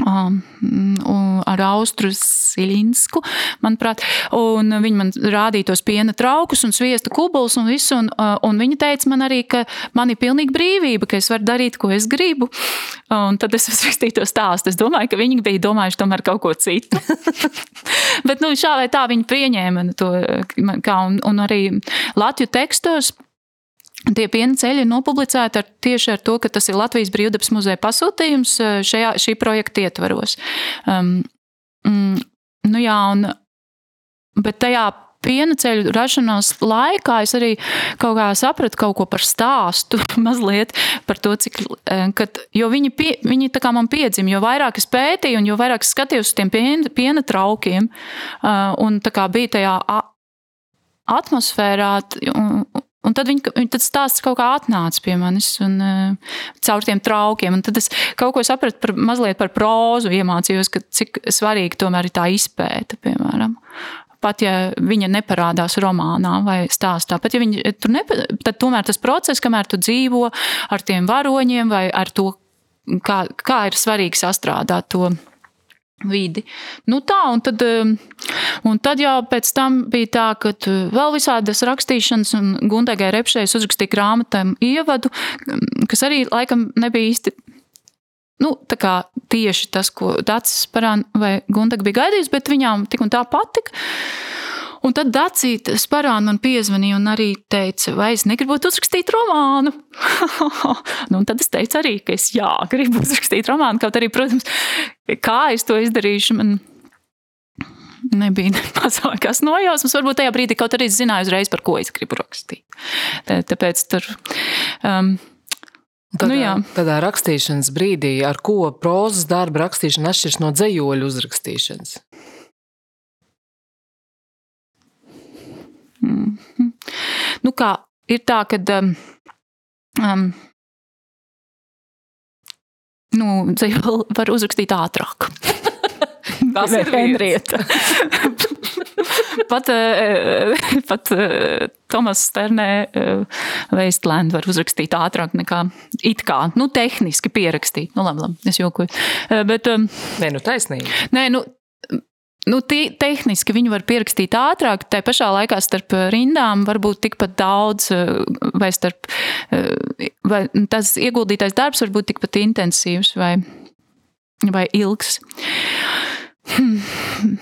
ar Austru Silinsku, manuprāt, un viņi man rādīja tos piena traukus un sviesta kubulus un visu, un, uh, un viņi teica man arī, ka man ir pilnīga brīvība, ka es varu darīt, ko es gribu, un tad es uzrakstīju to stāstu. Es domāju, ka viņi bija domājuši tomēr kaut ko citu. Bet, nu, šā vai tā viņi pieņēma to, kā, un, un arī Latviju tekstos Tie piena ceļi ir nopublicēti ar, tieši ar to, ka tas ir Latvijas Brīvdabas muzeja pasūtījums eh, šajā, šī projekta ietvaros. Um, mm, nu jā, un, bet tajā piena ceļu rašanās laikā es arī kaut kā sapratu kaut ko par stāstu, mazliet par to, cik. Eh, kad, jo viņi, pie, viņi tā kā man piedzima, jo vairāk es pētīju, un jo vairāk es skatījos uz tiem piena, piena traukiem, uh, un tā kā bija tajā atmosfērā. Un, Un tad viņi, viņi tad stāsts kaut kā atnāca pie manis un, uh, caur tiem traukiem. Un tad es kaut ko sapratu par, mazliet par prózu, iemācījos, ka cik svarīgi tomēr ir tā izpēta, piemēram. Pat ja viņa neparādās romānā vai stāstā, pat ja viņa tur nepa, tad tomēr tas process, kamēr tu dzīvo ar tiem varoņiem vai ar to, kā, kā ir svarīgi sastrādāt to vidi. Nu tā, un tad, um, un tad jau pēc tam bija tā, ka vēl visādas rakstīšanas, un Guntegai Repšējas uzrakstīja grāmatam ievadu, kas arī laikam nebija īsti. Nu, tieši tas, ko Dārcis vai Guntega bija gaidījis, bet viņām tik un tā patika. Un tad Dacīta sparāna man piezvanīja un arī teica, vai es negribu uzrakstīt romānu. nu, tad es teicu arī, ka es jā, gribu uzrakstīt romānu, kaut arī, protams, kā es to izdarīšu. Man nebija ne mazākās nojausmas. Varbūt tajā brīdī kaut arī zināju uzreiz, par ko es gribu rakstīt. Tāpēc tur. Um, Tādā, nu, jā. tādā rakstīšanas brīdī, ar ko prozas darba rakstīšana atšķiras no dzējoļu uzrakstīšanas? Mm -hmm. Nu, kā ir tā, ka um, um, nu, dzīvē var uzrakstīt ātrāk. Tas ir Henrieta. pat uh, pat uh, Tomas Sternē uh, Veistland var uzrakstīt ātrāk nekā it kā, nu, tehniski pierakstīt. Nu, labi, labi, es jokoju. Bet, um, nē, nu, taisnīgi. Nē, nu, Nu, tehniski viņi var pierakstīt ātrāk, tā pašā laikā starp eh, rindām var būt tikpat daudz, eh, vai, starp, eh, vai tas ieguldītais darbs var būt tikpat intensīvs vai, vai ilgs. Hmm.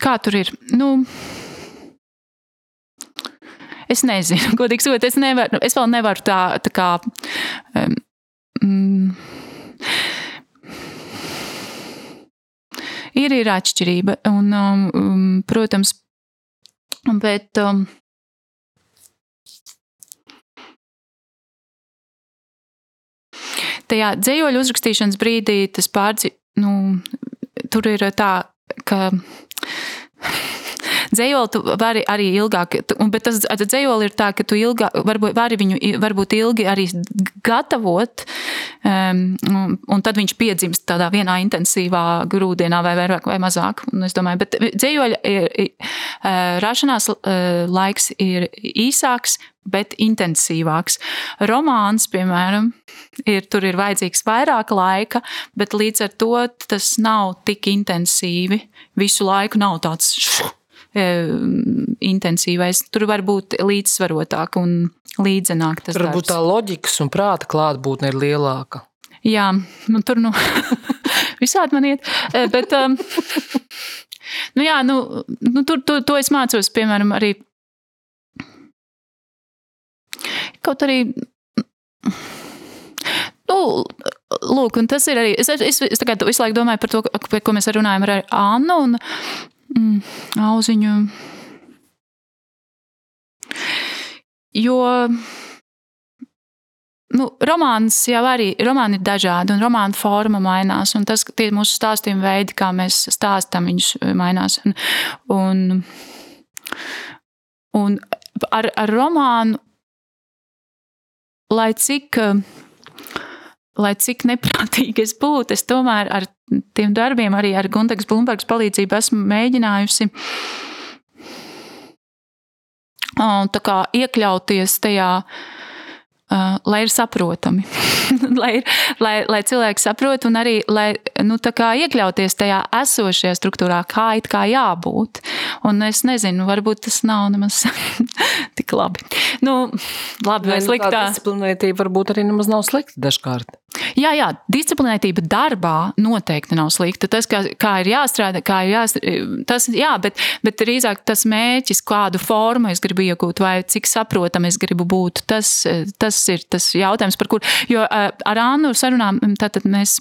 Kā tur ir? Nu, es nezinu, godīgi sakot, es, nevaru, es vēl nevaru tā, tā kā. Um, ir, ir atšķirība. Un, um, um, protams, bet. Um, Tajā dzējoļu uzrakstīšanas brīdī tas pārdzi, nu, tur ir tā, ka Dzējoli tu vari arī ilgāk, bet tas dzējoli ir tā, ka tu ilgāk, varbūt, vari viņu varbūt ilgi arī gatavot, um, un tad viņš piedzimst tādā vienā intensīvā grūdienā vai vairāk vai mazāk. Es domāju, bet dzējoļa ir, rašanās laiks ir īsāks, bet intensīvāks. Romāns, piemēram, ir, tur ir vajadzīgs vairāk laika, bet līdz ar to tas nav tik intensīvi. Visu laiku nav tāds intensīvais. Tur var būt līdzsvarotāk un līdzenāk. Tur varbūt tā loģikas un prāta klātbūtne ir lielāka. Jā, nu, tur nu, visādi man iet. Bet, um, nu, jā, nu, nu, tur to, to es mācos, piemēram, arī. Kaut arī Nu, lūk, un tas ir arī. Es, es, es, es visu laiku domāju par to, par ko mēs runājam ar Annu. Un, mm, auziņu. Jo nu, romāns jau arī romāni ir dažādi, un romāna forma mainās. Tas, tie mūsu stāstījuma veidi, kā mēs stāstām, viņus mainās. Un, un, un ar, ar romānu, lai cik lai cik neprātīgi es būtu, es tomēr ar tiem darbiem, arī ar Guntegas Blumbergas palīdzību esmu mēģinājusi kā, iekļauties tajā Uh, lai ir saprotami, lai, lai, lai cilvēki saprot un arī lai, nu, iekļauties tajā esošajā struktūrā, kā it kā jābūt. Un es nezinu, varbūt tas nav nemaz tik labi. Nu, labi vai nu, slikti. Tā disciplinētība varbūt arī nemaz nav slikta dažkārt. Jā, jā, disciplinētība darbā noteikti nav slikta. Tas, kā, kā ir jāstrādā, kā ir jāstrādā, tas jā, bet, bet drīzāk tas mērķis, kādu formu es gribu iegūt, vai cik saprotam es gribu būt, tas, tas ir tas jautājums, par kur. Jo ar Annu sarunām tātad mēs.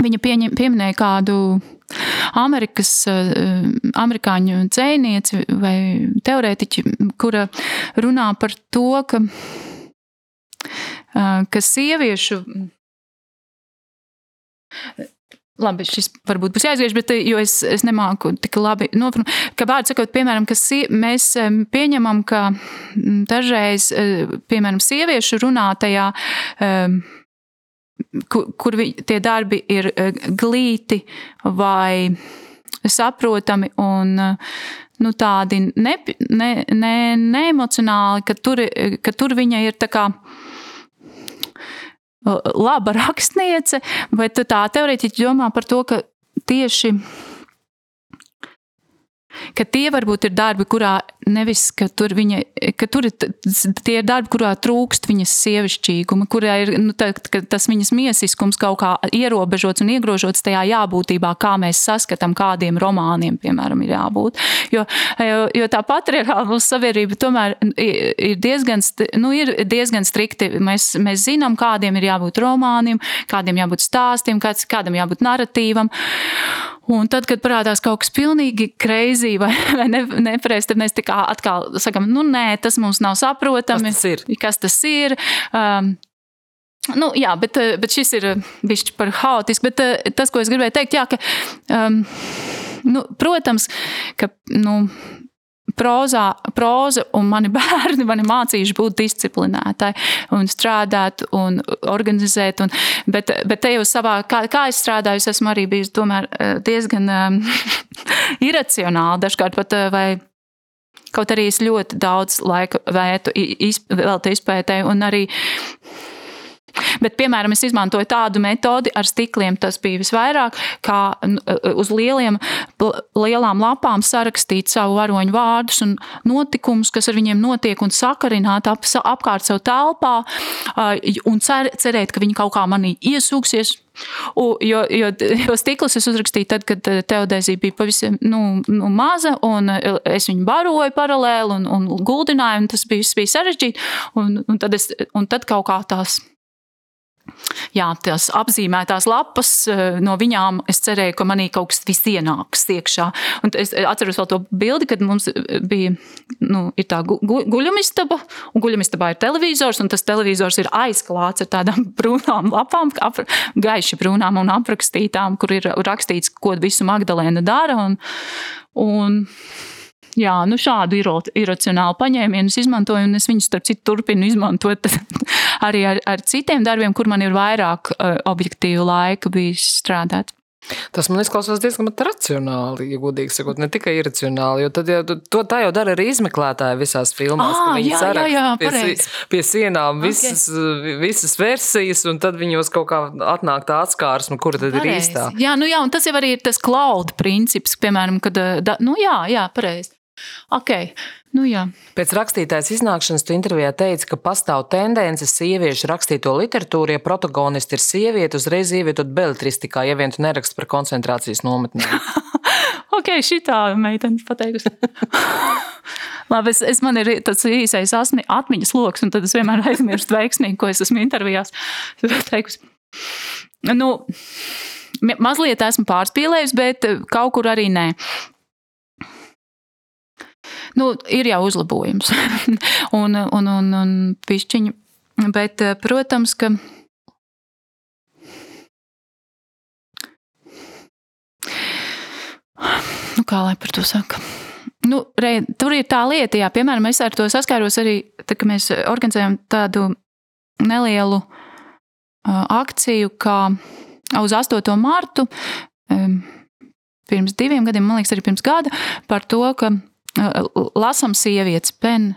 Viņa pieņem, pieminēja kādu Amerikas, amerikāņu dzēnieci vai teorētiķi, kura runā par to, ka ka sieviešu Labi, šis varbūt būs jāizgriež, bet jo es, es nemāku tik labi noprast. Kā vārds sakot, piemēram, ka si, mēs pieņemam, ka dažreiz, piemēram, sieviešu runātajā, kur, kur vi, tie darbi ir glīti vai saprotami un nu, tādi neemocionāli, ne, ne, ne ka, tur, ka tur viņa ir tā kā laba rakstniece, bet tā teorētiķi domā par to, ka tieši ka tie varbūt ir darbi, kurā nevis, ka tur, viņa, ka tur ir tie ir darbi, kurā trūkst viņas sievišķīguma, kurā ir nu, tā, tas viņas miesiskums kaut kā ierobežots un iegrožots tajā jābūtībā, kā mēs saskatām, kādiem romāniem, piemēram, ir jābūt. Jo, jo, jo tā patriarchāla mūsu sabiedrība tomēr ir diezgan, nu, ir diezgan strikti. Mēs, mēs zinām, kādiem ir jābūt romāniem, kādiem jābūt stāstiem, kāds, kādam jābūt narratīvam. Un tad, kad parādās kaut kas pilnīgi kreizī vai, vai nepareizi, tad mēs tā atkal sakam, nu nē, tas mums nav saprotami. Kas tas ir? Kas tas ir? Um, Nu, jā, bet, bet šis ir bijis par haotisku. Bet tas, ko es gribēju teikt, jā, ka, um, nu, protams, ka nu, prozā, proza un mani bērni mani mācījuši būt disciplinētai un strādāt un organizēt. Un, bet, bet te jau savā, kā, kā es strādāju, es esmu arī bijis tomēr eh, diezgan um, iracionāli dažkārt pat eh, vai. Kaut arī es ļoti daudz laika vētu, izp, veltu izpētēju, un arī Bet, piemēram, es izmantoju tādu metodi ar stikliem. Tas bija visvairāk, kā uz lieliem, lielām lapām sarakstīt savu varoņu vārdus un notikumus, kas ar viņiem notiek, un sakarināt ap, apkārt sev telpā, un cer, cerēt, ka viņi kaut kā manī iesūksies. U, jo, jo, jo stiklus es uzrakstīju tad, kad teodēzija bija pavisam nu, nu, maza, un es viņu baroju paralēli un, un guldināju, un tas bija, bija sarežģīti. Un, un, tad es, un tad kaut kā tās jā, tās apzīmētās lapas, eh, no viņām es cerēju, ka manī kaut kas viss ienāks iekšā. Un es atceros vēl to bildi, kad mums bija nu, tā gu, gu, guļamistaba, un guļamistabā ir televizors, un tas televizors ir aizklāts ar tādām brūnām lapām, ap, gaiši brūnām un aprakstītām, kur ir rakstīts, ko visu Magdalēna dara. Un, un, Jā, nu šādu iracionālu paņēmienu izmantoju, un es viņus, starp citu, turpinu izmantot arī ar, ar citiem darbiem, kur man ir vairāk uh, objektīvu laika bijis strādāt. Tas man izklausās diezgan racionāli, ja godīgi sakot, ne tikai iracionāli. Jo tad, ja, to tā jau dara arī izmeklētāji visās filmās. Ah, viņi jā, jā, jā, pie, pie sienām visas, okay. visas versijas, un tad viņos kaut kā atnāk tā atskārsme, kura tad pareiz. ir īstā. Jā, nu jā, un tas jau arī ir tas cloud princips, piemēram, kad, da, nu jā, jā, pareizi. Okay. Nu, jā. Pēc rakstītājas iznākšanas tu intervijā teici, ka pastāv tendence sieviešu rakstīto literatūru, ja protagonisti ir sieviete, uzreiz ievietot beletristikā, ja vien tu neraksti par koncentrācijas nometnēm. ok, šī tā meitene pateikusi. Labi, es, es man ir tāds īsais asmi, atmiņas lokus, un tad es vienmēr aizmirstu veiksmīgi, ko es esmu intervijās teikusi. Nu, mazliet esmu pārspīlējusi, bet kaut kur arī nē nu, ir jau uzlabojums. un, un, un, un pišķiņi. Bet, eh, protams, ka. Nu, kā lai par to saka? Nu, re, tur ir tā lieta, jā, piemēram, es ar to saskāros arī, tad, kad mēs organizējam tādu nelielu uh, akciju, kā uz 8. martu, um, pirms diviem gadiem, man liekas, arī pirms gada, par to, ka lasām sievietes, pen,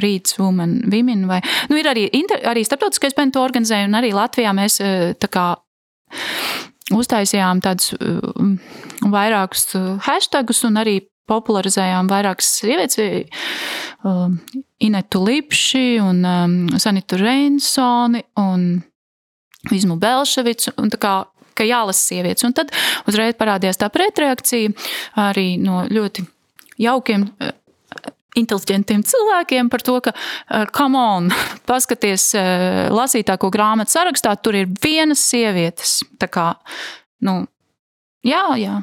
Rīts, Women, Women. Vai, nu, ir arī, inter, arī starptautiskais pen to organizēja, un arī Latvijā mēs tā kā uztaisījām tādus vairākus hashtagus un arī popularizējām vairākas sievietes, Inetu Lipši un Sanitu Reinsoni un Izmu Belševicu. Un tā kā ka jālasa sievietes. Un tad uzreiz parādījās tā pretreakcija arī no ļoti jaukiem eh, inteliģentiem cilvēkiem par to, ka, eh, come on, paskaties, eh, lasītāko grāmatu sarakstā, tur ir vienas sievietes. Tā kā, nu, jā, jā,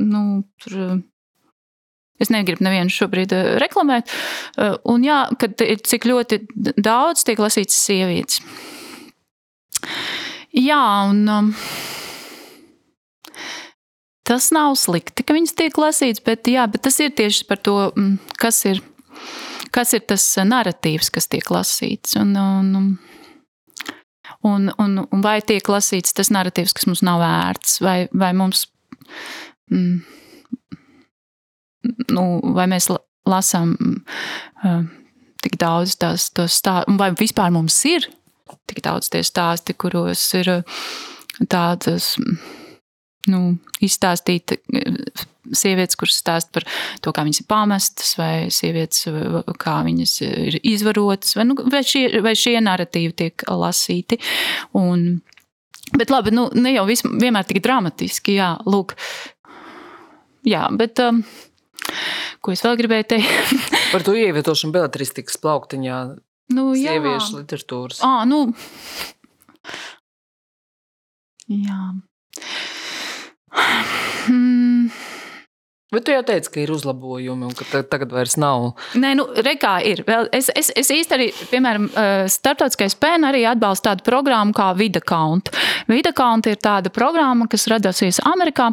nu, tur. Es negribu nevienu šobrīd reklamēt. Un jā, kad ir cik ļoti daudz tiek lasīts sievietes. Jā, un. Um, tas nav slikti, ka viņas tiek lasītas, bet, jā, bet tas ir tieši par to, mm, kas ir, kas ir tas narratīvs, kas tiek lasīts. Un, un, un, un, un vai tiek lasīts tas narratīvs, kas mums nav vērts, vai, vai mums. Mm, nu, vai mēs lasām uh, tik daudz tās stāstu, vai vispār mums ir tik daudz tie stāsti, kuros ir tādas nu, izstāstīta sievietes, kuras stāsta par to, kā viņas ir pamestas, vai sievietes, kā viņas ir izvarotas, vai, nu, vai, šie, vai šie narratīvi tiek lasīti. Un, bet labi, nu, ne jau vis, vienmēr tik dramatiski, jā, lūk. Jā, bet um, ko es vēl gribēju teikt? par to ievietošanu beletristikas plauktiņā. Nu, jā. Sieviešu literatūras. À, nu. Jā. Hmm. Bet tu jau teici, ka ir uzlabojumi un ka tagad vairs nav. Nē, nu, rekā ir. Vēl, es, es, es īsti arī, piemēram, Startautiskais PN arī atbalsta tādu programmu kā VidaCount. VidaCount ir tāda programma, kas radāsies Amerikā,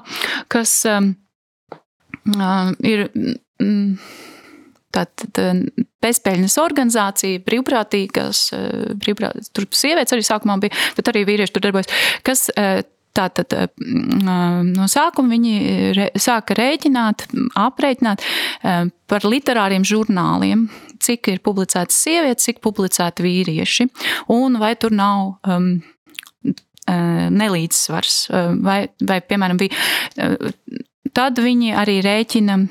kas um, ir. Mm, Tātad bezpēļņas organizācija, brīvprātīgās, brīvprāt, tur sievietes arī sākumā bija, bet arī vīrieši tur darbojas, kas Tātad no sākuma viņi re, sāka rēķināt, aprēķināt par literāriem žurnāliem, cik ir publicētas sievietes, cik publicēti vīrieši, un vai tur nav um, nelīdzsvars, vai, vai, piemēram, bija. Tad viņi arī rēķina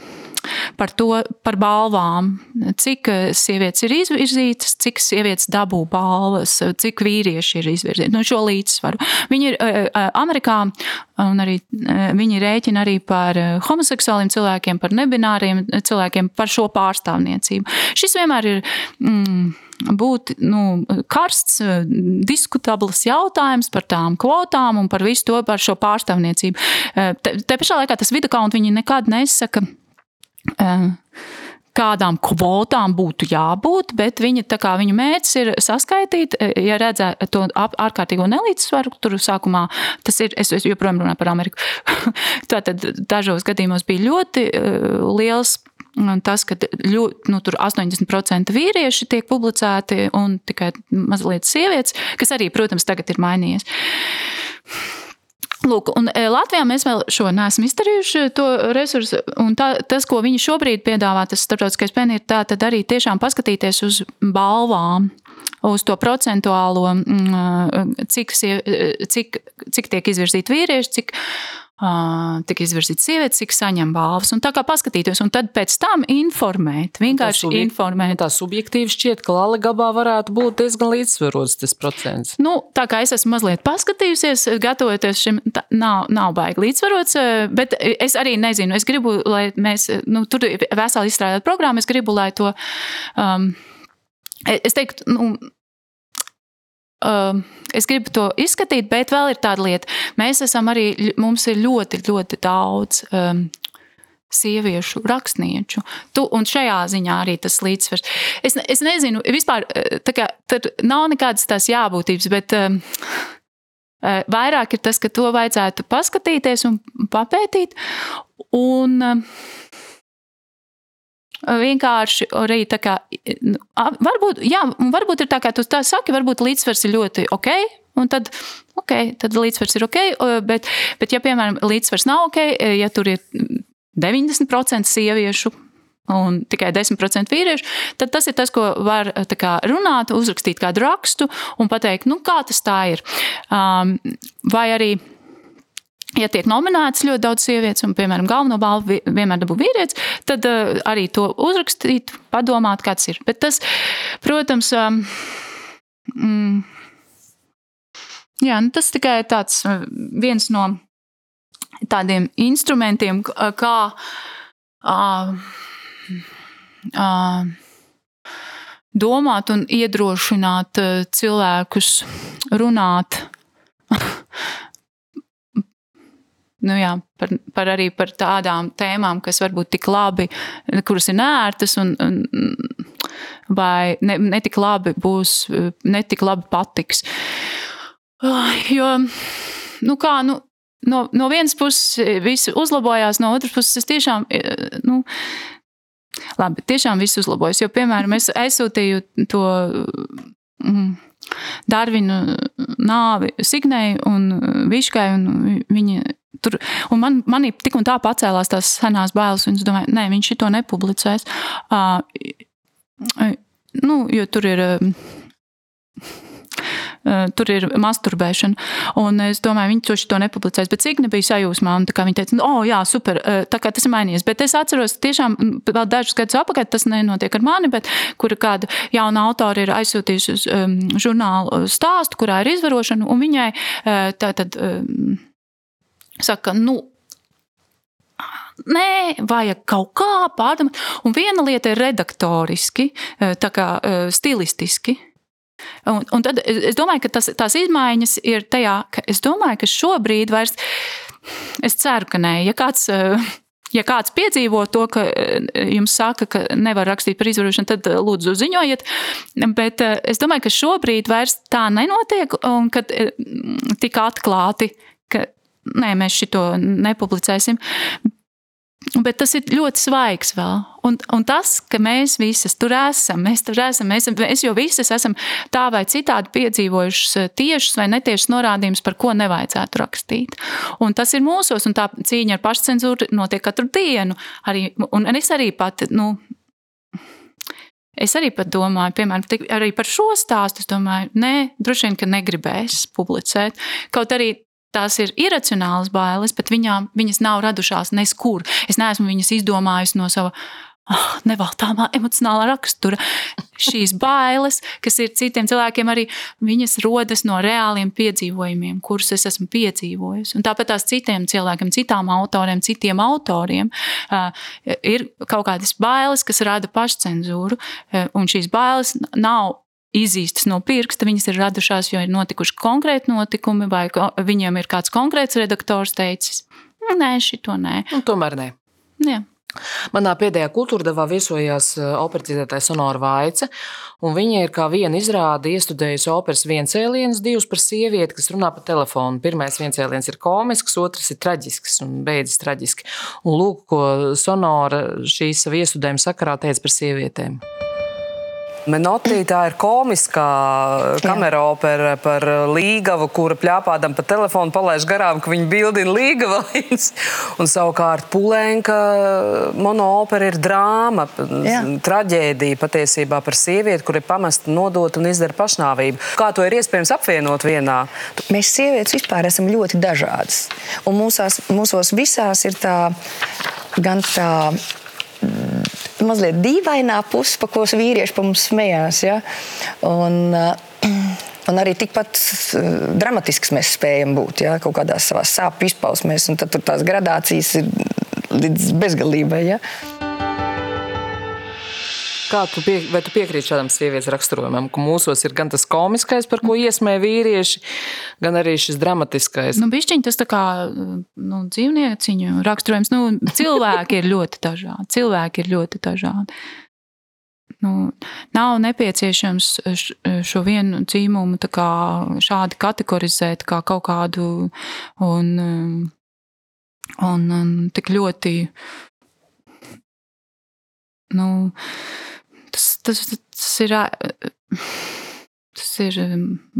par to, par balvām, cik eh, sievietes ir izvirzītas, cik sievietes dabū balvas, cik vīrieši ir izvirzīti. Nu, šo līdzsvaru. Viņi ir eh, eh, Amerikā, un arī viņi rēķina arī par homoseksuāliem cilvēkiem, par nebināriem cilvēkiem, par šo pārstāvniecību. Šis vienmēr ir. Mm, būt nu, karsts, diskutabls jautājums par tām kvotām un par visu to par šo pārstāvniecību. Te, te pašā laikā tas video kaut viņi nekad nesaka kādām kvotām būtu jābūt, bet viņa, viņa mērķis ir saskaitīt, ja redzē to ārkārtīgo nelīdzsvaru, tur sākumā tas ir, es joprojām runāju par Ameriku, tātad dažos gadījumos bija ļoti liels tas, ka ļoti, nu, 80% vīrieši tiek publicēti un tikai mazliet sievietes, kas arī, protams, tagad ir mainījies. Lūk, un e, Latvijā mēs vēl šo neesam izdarījuši, to resursu. Tā, tas, ko viņi šobrīd piedāvā, tas starptautiskais pēni, ir tā, tad arī tiešām paskatīties uz balvām, uz to procentuālo, mm, cik, cik, cik tiek izvirzīti vīrieši, cik tika izvirzīts sievietes, cik saņem balvas. Un tā kā paskatīties, un tad pēc tam informēt, vienkārši tā subjekt, informēt. Tā subjektīvi šķiet, ka Latvijā varētu būt diezgan līdzsvarots tas procents. Nu, tā kā es esmu mazliet paskatījusies, gatavoties šim, tā, nav, nav baigi līdzsvarots, bet es arī nezinu, es gribu, lai mēs, nu, tur veseli izstrādāt programmu, es gribu, lai to. Um, Es teiktu, nu, Um, es gribu to izskatīt, bet vēl ir tāda lieta. Mēs esam arī, mums ir ļoti, ļoti daudz um, sieviešu rakstnieču. Tu, un šajā ziņā arī tas līdzsvars. Es, es nezinu, vispār kā, tur nav nekādas tās jābūtības, bet um, uh, vairāk ir tas, ka to vajadzētu paskatīties un papētīt. Un, um, vienkārši arī tā kā, nu, varbūt, jā, varbūt ir tā, kā tu tā saki, varbūt līdzsvars ir ļoti ok. Un tad, okay, tad līdzsvars ir ok, bet, bet ja, piemēram, līdzsvars nav ok, ja tur ir 90% sieviešu un tikai 10% vīriešu, tad tas ir tas, ko var kā, runāt, uzrakstīt kādu rakstu un pateikt, nu, kā tas tā ir. Um, vai arī Ja tiek nominētas ļoti daudz sievietes, un, piemēram, galveno balvu vienmēr dabū vīrietis, tad uh, arī to uzrakstīt, padomāt, kāds ir. Bet tas, protams, um, mm, jā, nu, tas tikai tāds viens no tādiem instrumentiem, kā uh, uh, domāt un iedrošināt cilvēkus runāt nu jā, par, par arī par tādām tēmām, kas varbūt tik labi, kuras ir nērtas un, un vai ne, ne tik labi būs, ne tik labi patiks. Jo, nu kā, nu, no, no vienas puses viss uzlabojās, no otras puses es tiešām. Nu, Labi, tiešām viss uzlabojas. Jo, piemēram, es aizsūtīju to mm, Darvinu nāvi Signēju un Viškai, un viņi tur, un man, manī tik un tā pacēlās tās senās bailes, un es domāju, nē, viņš to nepublicēs. Uh, nu, jo tur ir. Uh, tur ir masturbēšana. Un es domāju, viņi to šo nepublicēs. Bet cik nebija sajūsmā, un viņi teica, oh, jā, super, tā kā tas ir mainījies. Bet es atceros, tiešām vēl dažus gadus atpakaļ, tas nenotiek ar mani, bet kur kāda jauna autora ir aizsūtījusi uz um, žurnālu stāstu, kurā ir izvarošana, un viņai tā tad um, saka, nu, Nē, vajag kaut kā pārdomāt. Un viena lieta ir redaktoriski, tā kā stilistiski. Un, un tad es domāju, ka tas, tās izmaiņas ir tajā, ka es domāju, ka šobrīd vairs, es ceru, ka nē, ja kāds. Ja kāds piedzīvo to, ka jums saka, ka nevar rakstīt par izvarošanu, tad lūdzu ziņojiet. Bet es domāju, ka šobrīd vairs tā nenotiek, un kad tik atklāti, ka nē, mēs šito nepublicēsim. Bet tas ir ļoti svaigs vēl. Un, un tas, ka mēs visas tur esam, mēs tur esam, mēs, mēs jau visas esam tā vai citādi piedzīvojušas eh, tiešus vai netiešus norādījumus, par ko nevajadzētu rakstīt. Un tas ir mūsos, un tā cīņa ar pašcensūru notiek katru dienu. Arī, un es arī pat, nu, Es arī domāju, piemēram, arī par šo stāstu. Es domāju, nē, droši vien, ka negribēs publicēt. Kaut arī tās ir iracionālas bailes, bet viņām, viņas nav radušās neskur. Es neesmu viņas izdomājusi no sava oh, nevaltāmā emocionālā rakstura. Šīs bailes, kas ir citiem cilvēkiem, arī viņas rodas no reāliem piedzīvojumiem, kurus es esmu piedzīvojusi. Un tāpat tās citiem cilvēkiem, citām autoriem, citiem autoriem uh, ir kaut kādas bailes, kas rada pašcensūru, uh, un šīs bailes nav izīstas no pirksta, viņas ir radušās, jo ir notikuši konkrēti notikumi, vai viņiem ir kāds konkrēts redaktors teicis, nē, šito nē. Un tomēr nē. Jā. Manā pēdējā kultūrdevā viesojās eh, operētāja Sonora Vaice, un viņa ir kā viena izrāde iestudējusi operas viencēlienus, divus par sievieti, kas runā pa telefonu. Pirmais viencēliens ir komisks, otrs ir traģisks un beidzas traģiski. Un lūk, ko Sonora šīs savu iestudējumu sakarā teica par sievietēm. Menotī tā ir komiskā kamera opera par Līgavu, kura pļāpādam pa telefonu palaiž garām, ka viņa bildina Līgavainas. Un savukārt Pulēnka monoopera ir drāma, Jā. traģēdija patiesībā par sievieti, kur ir pamesta nodot un izdara pašnāvību. Kā to ir iespējams apvienot vienā? Mēs sievietes vispār esam ļoti dažādas. Un mūsās, mūsos visās ir tā gan tā mazliet dīvainā puse, pa ko vīrieši pa mums smējās. Ja? Un, uh, Un arī tikpat uh, dramatisks mēs spējam būt ja? kaut kādās savās sāpju izpausmēs, un tad tās gradācijas ir līdz bezgalībai. Ja? Kā tu, pie, tu piekrīti šādam sievietes raksturojumam, ka mūsos ir gan tas komiskais, par ko iesmē vīrieši, gan arī šis dramatiskais? Nu, bišķiņ, tas tā kā nu, dzīvnieciņu raksturojums. Nu, cilvēki ir ļoti dažādi. Cilvēki ir ļoti dažādi. Nu, nav nepieciešams šo vienu dzīmumu kā šādi kategorizēt kā kaut kādu un, un, un tik ļoti. Nu, tas, tas, ir. Tas ir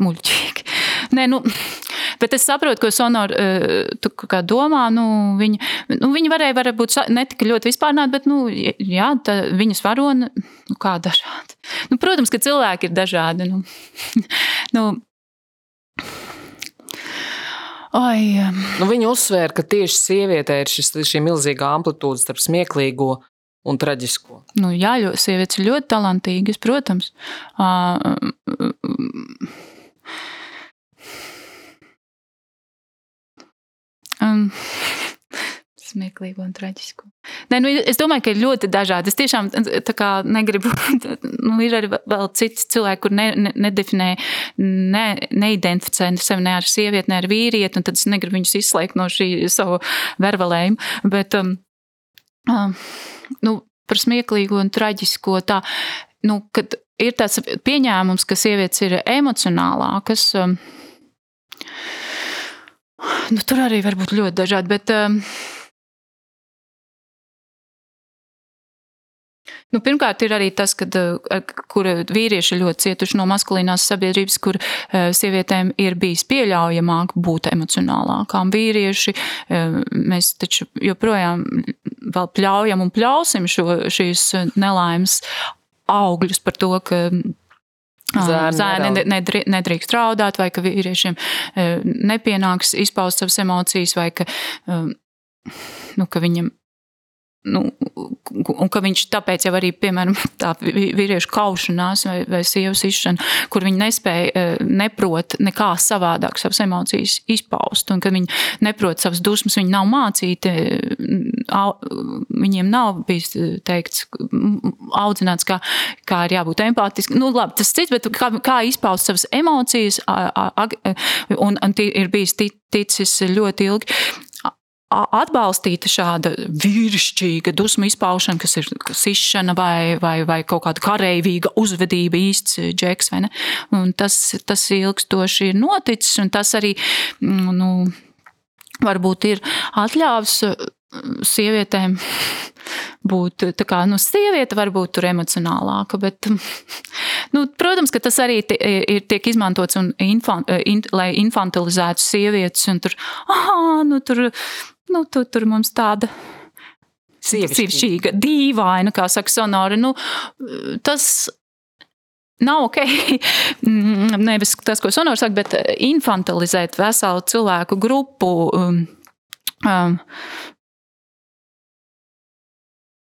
muļķīgi. Nē, nu, bet es saprotu, ko Sonora domā. Nu, viņa, nu, viņa varēja varbūt ne tik ļoti vispārnāt, bet nu, jā, tā, viņas varona, nu, kā dažādi. Nu, protams, ka cilvēki ir dažādi. Nu, nu, Ai, nu, viņa uzsvēra, ka tieši sievietē ir šis, šī milzīgā amplitūda starp smieklīgo un traģisko. Nu, jā, jo sievietes ir ļoti talantīgas, protams. Um, smieklīgu un traģisku. Nē, nu, es domāju, ka ir ļoti dažādi. Es tiešām negribu. Nu, ir arī vēl citi cilvēki, kur ne, ne, nedefinē, ne, neidentificē sevi ne ar sievieti, ne ar vīrieti, un tad es negribu viņus izslēgt no šī savu vervelējumu. Bet, um, um, nu, par smieklīgu un traģisko. Tā, nu, kad ir tāds pieņēmums, ka sievietes ir emocionālākas. Um, nu, tur arī var būt ļoti dažādi. Bet, Nu, pirmkārt, ir arī tas, ka kur vīrieši ļoti cietuši no maskulīnās sabiedrības, kur uh, sievietēm ir bijis pieļaujamāk būt emocionālākām. Vīrieši uh, mēs taču joprojām vēl pļaujam un pļausim šo, šīs nelaimes augļus par to, ka Zēni nedrīkst raudāt, vai ka vīriešiem nepienāks izpaust savas emocijas, vai ka, nu, ka viņam Nu, un ka viņš tāpēc jau arī, piemēram, tā vīriešu kaušanās vai, vai sievas izšana, kur viņi nespēja, e, neprot nekā savādāk savas emocijas izpaust, un ka viņi neprot savas dusmas, viņi nav mācīti, viņiem nav bijis teikts, audzināts, kā, kā ir jābūt empātiski. Nu, labi, tas cits, bet kā, kā izpaust savas emocijas, un, un ir bijis ticis ļoti ilgi atbalstīta šāda vīrišķīga dusmu izpaušana, kas ir sišana vai, vai, vai kaut kāda kareivīga uzvedība, īsts džeks. Tas, tas ilgstoši ir noticis, un tas arī mm, nu, varbūt ir atļāvis mm, sievietēm būt kā nu, sieviete, varbūt tur emocionālāka. Bet, nu, protams, ka tas arī ir, tiek izmantots, un infant, in, lai infantilizētu sievietes. Tur, ah, nu, tur nu, tu, tur mums tāda sievišķīga, dīvaina, kā saka Sonora. Nu, tas nav ok. Nevis tas, ko Sonora saka, bet infantilizēt veselu cilvēku grupu. Um, um,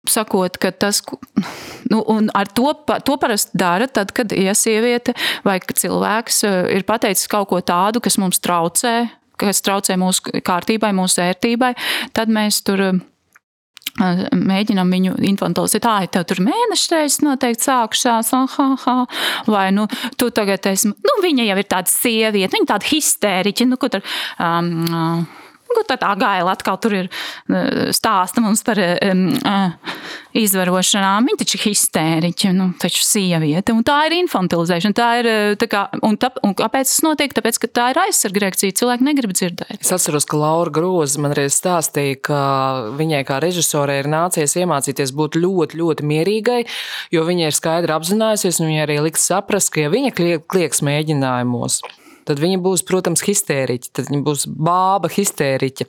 sakot, ka tas, nu, ar to, to parasti dara, tad, kad ja sieviete vai cilvēks uh, ir pateicis kaut ko tādu, kas mums traucē, kas traucē mūsu kārtībai, mūsu ērtībai, tad mēs tur mēģinām viņu infantilizēt. Ir tev tur mēneša reizes noteikti sākušās, ha, ha. vai nu, tu tagad esi, nu, viņa jau ir tāda sieviete, viņa tāda histēriķa, nu, ko tur. Um, Nu, tā tā gaila atkal tur ir stāsta mums par um, uh, izvarošanām. Viņa taču ir histēriķa, nu, taču sieviete. Un tā ir infantilizēšana. Tā ir, tā kā, un, tā, un kāpēc tas notiek? Tāpēc, ka tā ir aizsargreakcija. Cilvēki negrib dzirdēt. Es atceros, ka Laura Groza man reiz stāstīja, ka viņai kā režisorei ir nācies iemācīties būt ļoti, ļoti mierīgai, jo viņa ir skaidri apzinājusies un viņa arī liks saprast, ka ja viņa klieks mēģinājumos, tad viņa būs, protams, histēriķa, tad viņa būs bāba histēriķa.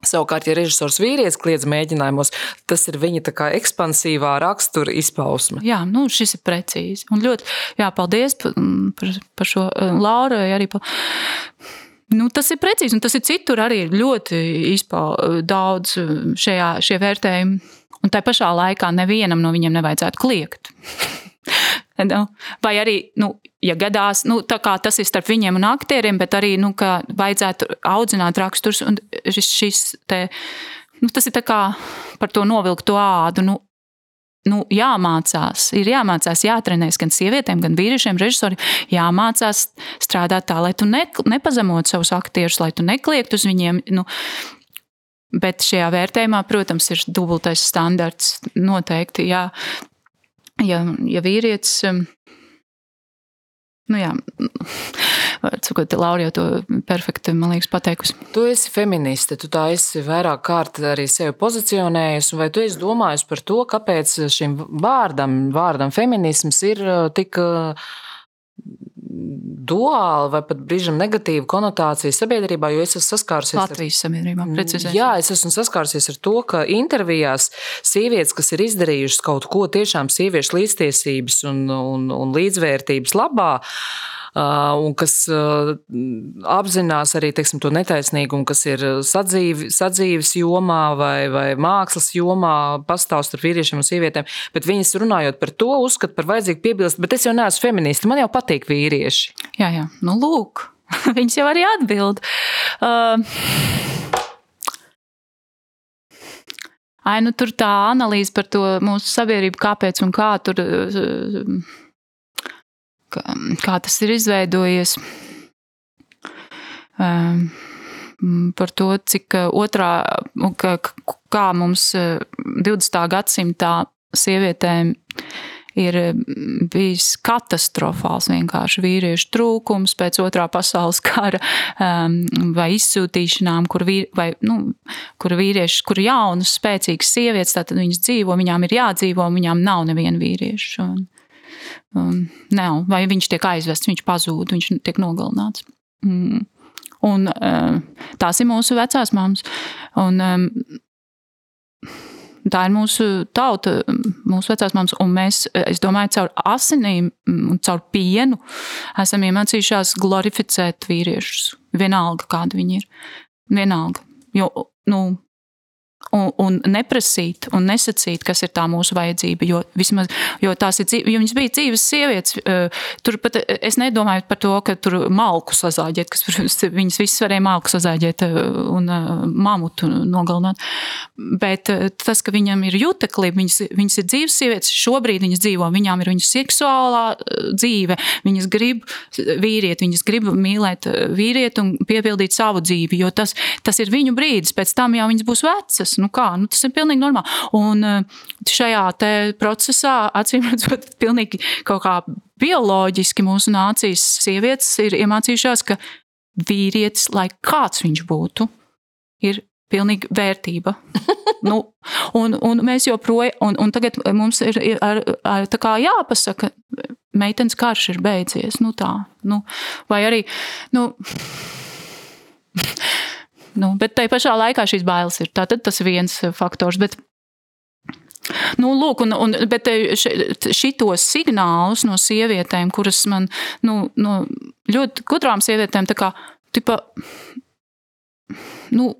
Savukārt, ja režisors vīrietis kliedz mēģinājumos, tas ir viņa kā ekspansīvā rakstura izpausme. Jā, nu, šis ir precīzi. Un ļoti, jā, paldies par, par, šo eh, Laurai arī. Par, Nu, tas ir precīzi, un tas ir citur arī ļoti izpaudzis daudz eh, šajā, šie vērtējumi. Un tā pašā laikā nevienam no viņiem nevajadzētu kliegt. Nu, vai arī, nu, ja gadās, nu, tas ir starp viņiem un aktieriem, bet arī nu, vajadzētu audzināt raksturus. Šis, šis te, nu, tas ir par to novilkto ādu. Nu, nu, jāmācās, ir jāmācās, jātrenēs gan sievietēm, gan vīriešiem, režisoriem. Jāmācās strādāt tā, lai tu ne, nepazemotu savus aktierus, lai tu nekliegtu uz viņiem. Nu, Bet šajā vērtējumā, protams, ir dubultais standarts. Noteikti, jā, ja, ja vīrietis. Nu jā, sakot, Laura jau to perfekti, man liekas, pateikusi. Tu esi feministe, tu tā esi vairāk kārt arī sevi pozicionējusi, vai tu esi domājusi par to, kāpēc šim vārdam, vārdam feminisms ir uh, tik uh, duāla vai pat brīžam negatīva konotācija sabiedrībā, jo es esmu saskārusies Latvijas ar, sabiedrībā. Precizēsim. Jā, es esmu saskārusies ar to, ka intervijās sievietes, kas ir izdarījušas kaut ko tiešām sieviešu līdztiesības un, un, un līdzvērtības labā, un kas apzinās arī teiksim, to netaisnīgumu, kas ir sadzīvi, sadzīves jomā vai, vai mākslas jomā, pastāv starp vīriešiem un sievietēm. Bet viņas runājot par to, uzskata par vajadzīgu piebilst, bet es jau neesmu feministi, man jau patīk vīrieši. Jā, jā, nu lūk, viņas jau arī atbild. Uh... Ai, nu, tur tā analīze par to mūsu sabiedrību, kāpēc un kā tur kā, kā tas ir izveidojies. Um, par to, cik uh, otrā, kā mums 20. Uh, gadsimtā sievietēm ir bijis katastrofāls vienkārši vīriešu trūkums pēc otrā pasaules kara um, vai izsūtīšanām, kur, vīr, vai, nu, kur vīrieši, kur jaunas, spēcīgas sievietes, tātad viņas dzīvo, viņām ir jādzīvo, viņām nav neviena vīrieša. Un, um, nav, vai viņš tiek aizvests, viņš pazūd, viņš tiek nogalināts. Mm. Un, um, tās ir mūsu vecās mammas. Un, um, Tā ir mūsu tauta, mūsu vecās māmas, un mēs, es domāju, caur asinīm un caur pienu esam iemācījušās glorificēt vīriešus. Vienalga, kādi viņi ir. Vienalga. Jo, nu, un, un neprasīt un nesacīt, kas ir tā mūsu vajadzība. Jo, vismaz, jo tās ir dzīves, jo viņas bija dzīves sievietes. Eh, tur pat eh, es nedomāju par to, ka tur malku sazāģēt, kas, protams, viņas visas varēja malku sazāģēt eh, un mamutu nogalināt. Bet tas, ka viņam ir jutekli, viņas, viņas ir dzīves sievietes, šobrīd viņas dzīvo, viņām ir viņu seksuālā dzīve, viņas grib vīrieti, viņas grib mīlēt vīrieti un piepildīt savu dzīvi, jo tas, tas ir viņu brīdis, pēc tam jau viņas būs vecas. Nu kā, nu tas ir pilnīgi normāli. Un eh, šajā procesā, acīm redzot, pilnīgi kaut kā bioloģiski mūsu nācijas sievietes ir iemācījušās, ka vīrietis, lai kāds viņš būtu, ir pilnīgi vērtība. nu, un, un mēs joprojām, un, un tagad mums ir ar, ar, jāpasaka, meitenes karš ir beidzies. Nu tā, nu, vai arī. Nu, Nu, bet tajā pašā laikā šīs bailes ir. Tātad tas ir viens eh, faktors. Bet, Nu, lūk, un, un, bet eh, šitos signālus no sievietēm, kuras man nu, no ļoti gudrām sievietēm, tā kā, tipa, nu,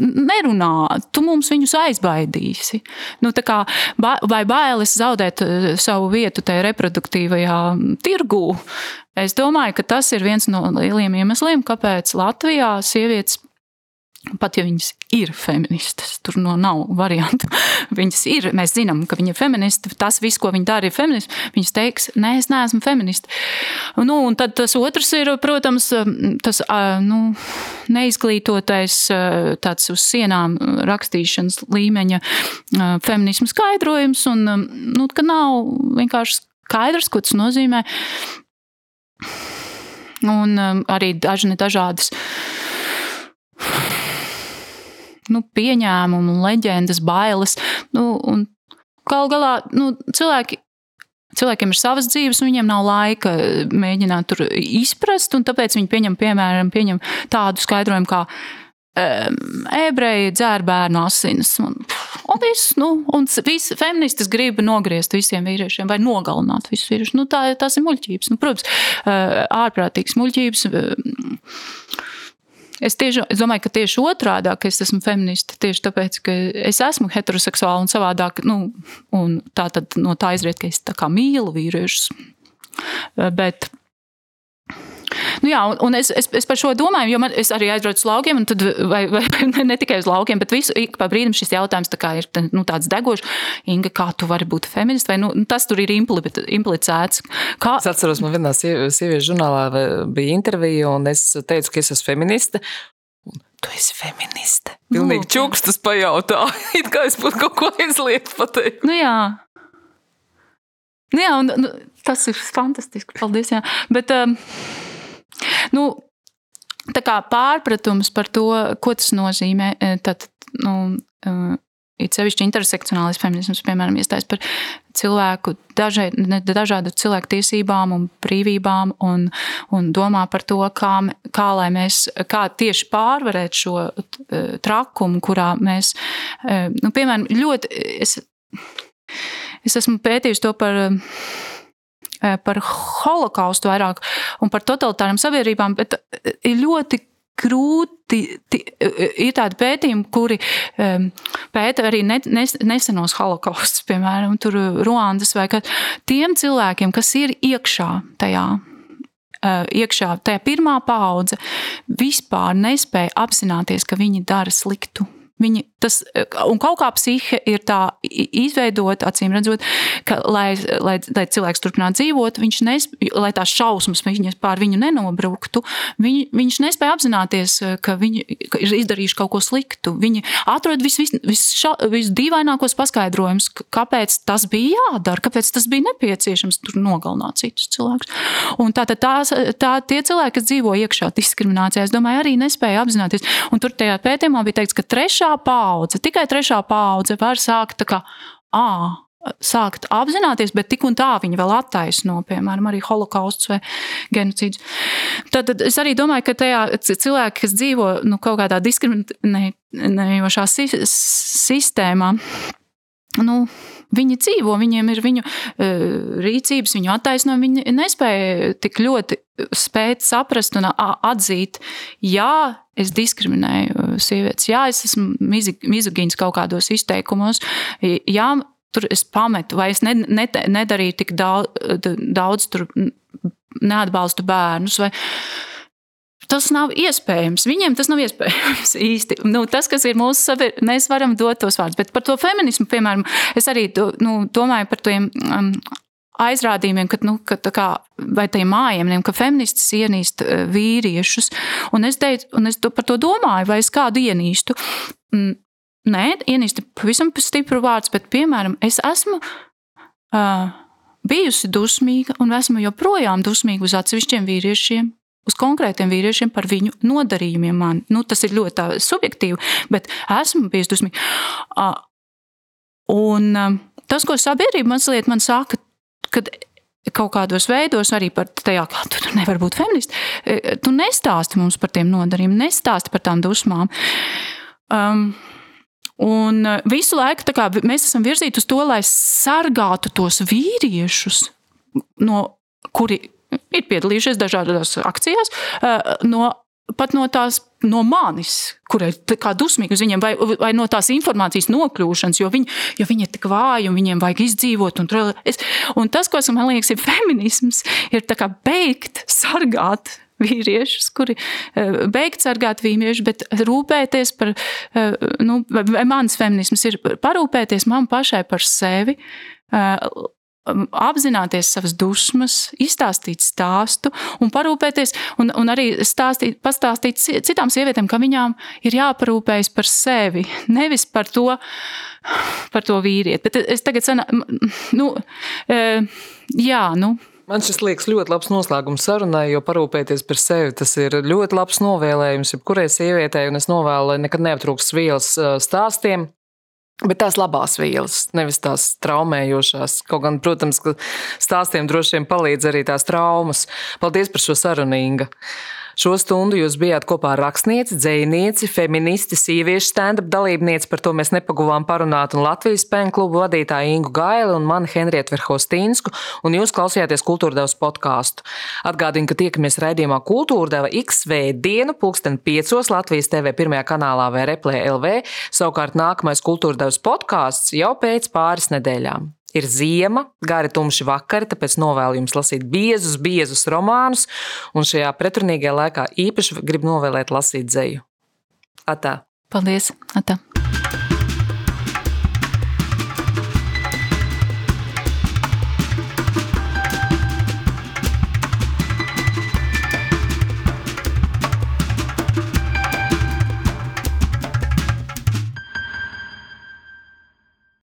nerunā, tu mums viņus aizbaidīsi. Nu, kā, vai bailes zaudēt eh, savu vietu tajā reproduktīvajā tirgū? Es domāju, ka tas ir viens no lieliem iemesliem, kāpēc Latvijā sievietes Pat ja viņas ir feministas, tur no nav variantu. Viņas ir, mēs zinām, ka viņa ir feministe. Tas viss, ko viņa dara, ir feminists. Viņas teiks, nē, es neesmu feministe. Nu, un tad tas otrs ir, protams, tas nu, neizglītotais, tāds uz sienām rakstīšanas līmeņa feminismu skaidrojums, un nu, ka nav vienkārši skaidrs, ko tas nozīmē. Un arī dažni dažādas nu, pieņēmumu, leģendas, bailes. Nu, Galu galā nu, cilvēki Cilvēkiem ir savas dzīves, un viņiem nav laika mēģināt tur izprast, un tāpēc viņi pieņem, piemēram, pieņem tādu skaidrojumu, kā ebreji dzēr bērnu asinis. Un, un viss, nu, un visi feministas grib nogriezt visiem vīriešiem vai nogalināt visus vīriešus. Nu, tā, tas ir muļķības. Nu, protams, ārprātīgas muļķības. Es, tieši, es domāju, ka tieši otrādi, es esmu feministe tieši tāpēc, ka es esmu heteroseksuāla un savādāk, nu, un tā tad no tā izriet, ka es mīlu vīriešus. Bet Nu jā, un es, es, es par šo domāju, jo man, es arī aizbraucu uz laukiem, tad, vai, vai ne, tikai uz laukiem, bet visu ik pa brīdim šis jautājums tā ir nu, tāds degošs. Inga, kā tu vari būt feminists? Vai nu, tas tur ir implicēts? Kā... Es atceros, man vienā sieviešu žurnālā bija intervija, un es teicu, ka es esmu feministe. Tu esi feministe. Pilnīgi nu, čukstas pajautā. It kā es būtu kaut ko aizliegts pateikt. Nu jā. Nu jā, un, nu, tas ir fantastiski. Paldies. Jā. Bet, um, Nu, tā kā pārpratums par to, ko tas nozīmē, e, tad, nu, e, ir sevišķi intersekcionālais feminisms, piemēram, iestājas par cilvēku, dažai, dažādu cilvēku tiesībām un brīvībām un, un domā par to, kā, kā lai mēs, kā tieši pārvarēt šo e, trakumu, kurā mēs, nu, piemēram, ļoti, es, es esmu pētījis to par par holokaustu vairāk un par totalitārām sabiedrībām, bet ir ļoti grūti. Ir tādi pētījumi, kuri um, pēta arī ne, nes, nesenos holokaustus, piemēram, Ruandas vai kā tiem cilvēkiem, kas ir iekšā tajā. Uh, iekšā tajā pirmā paudze vispār nespēja apzināties, ka viņi dara sliktu Viņi, tas, un kaut kā psihe ir tā izveidota, acīm redzot, ka, lai, lai, lai cilvēks turpinātu dzīvot, viņš nespēja, lai tās šausmas viņas pār viņu nenobruktu, viņi, viņš nespēja apzināties, ka viņi ka ir izdarījuši kaut ko sliktu. Viņi atrod visdīvainākos vis, vis, vis paskaidrojumus, kāpēc tas bija jādara, kāpēc tas bija nepieciešams tur nogalināt citus cilvēkus. Un tā, tā, tā, tie cilvēki, kas dzīvo iekšā diskriminācijā, es domāju, arī nespēja apzināties. Un tur tajā pētījumā bija teikts, ka trešā paudze, tikai trešā paudze var sākt tā kā, ā, sākt apzināties, bet tik un tā viņi vēl attaisno, piemēram, arī holokausts vai genocīds. Tad, tad es arī domāju, ka tajā cilvēki, kas dzīvo nu, kaut kādā diskriminējošā sistēmā, nu, Viņi dzīvo, viņiem ir viņu uh, rīcības, viņu attaisnojumi. Viņi nespēja tik ļoti spēt saprast un atzīt, jā, es diskriminēju sievietes, jā, es esmu mizogīns kaut kādos izteikumos, jā, tur es pametu, vai es ne, ne, nedarīju tik daudz, daudz tur neatbalstu bērnus. Vai, Tas nav iespējams. Viņiem tas nav iespējams īsti. Nu, tas, kas ir mūsu sabiedrībā, mēs varam dot tos vārdus. Bet par to feminismu, piemēram, es arī nu, domāju par tiem um, aizrādījumiem, ka, nu, ka, kā, vai tiem mājiem, ka feministas ienīst uh, vīriešus. Un es, teicu, un es par to domāju, vai es kādu ienīstu. Mm, nē, ienīst ir pavisam stipru vārds, bet, piemēram, es esmu. Uh, bijusi dusmīga un esmu joprojām dusmīga uz atsevišķiem vīriešiem, uz konkrētiem vīriešiem par viņu nodarījumiem. Man. Nu, tas ir ļoti subjektīvi, bet esmu bijis dusmīgs. Un tas, ko sabiedrība mazliet man saka, kad kaut kādos veidos, arī par tajā, ka tu nevari būt feminists, e, tu nestāsti mums par tiem nodarījumiem, nestāsti par tām dusmām. Um, Un visu laiku kā, mēs esam virzīti uz to, lai sargātu tos vīriešus, no, kuri ir piedalījušies dažādās akcijās, eh, no, pat no tās no manis, kurai ir kā dusmīgi uz viņiem, vai, vai no tās informācijas nokļūšanas, jo viņi, jo viņi ir tik vāji un viņiem vajag izdzīvot. Un, es, un tas, kas man liekas, ir feminisms, ir beigt sargāt vīriešus, kuri eh, beigt sargāt vīriešus, bet rūpēties par, eh, nu, mans feminisms ir parūpēties man pašai par sevi, Um, apzināties savas dusmas, izstāstīt stāstu un parūpēties, un, un arī stāstīt, pastāstīt citām sievietēm, ka viņām ir jāparūpējas par sevi, nevis par to, par to vīrieti. Bet es tagad, sana, nu, e, jā, nu. Man šis liekas ļoti labs noslēgums sarunai, jo parūpēties par sevi tas ir ļoti labs novēlējums jebkurai sievietei, un es novēlu, lai nekad neaptrūks vielas stāstiem, Bet tās labās vielas, nevis tās traumējošās. Kaut gan, protams, ka stāstiem droši vien palīdz arī tās traumas. Paldies par šo sarunu, Inga. Šo stundu jūs bijāt kopā ar rakstnieci, dzējnieci, feministi, sieviešu stand-up dalībnieci. Par to mēs nepaguvām parunāt. Un Latvijas spēņu klubu vadītāju Ingu Gaili un mani Henrietu Verhostīnsku. Un jūs klausījāties Kultūrdevas podkāstu. Atgādinu, ka tiekamies raidījumā Kultūrdeva XV dienu, pulksten 5. Latvijas TV pirmajā kanālā vai Replē LV. Savukārt nākamais Kultūrdevas podkāsts jau pēc pāris nedēļām. Ir ziema, gari tumši vakari, tāpēc novēlu jums lasīt biezus, biezus romānus, un šajā pretrunīgajā laikā īpaši gribu novēlēt lasīt dzeju. Atā! Paldies! Atā.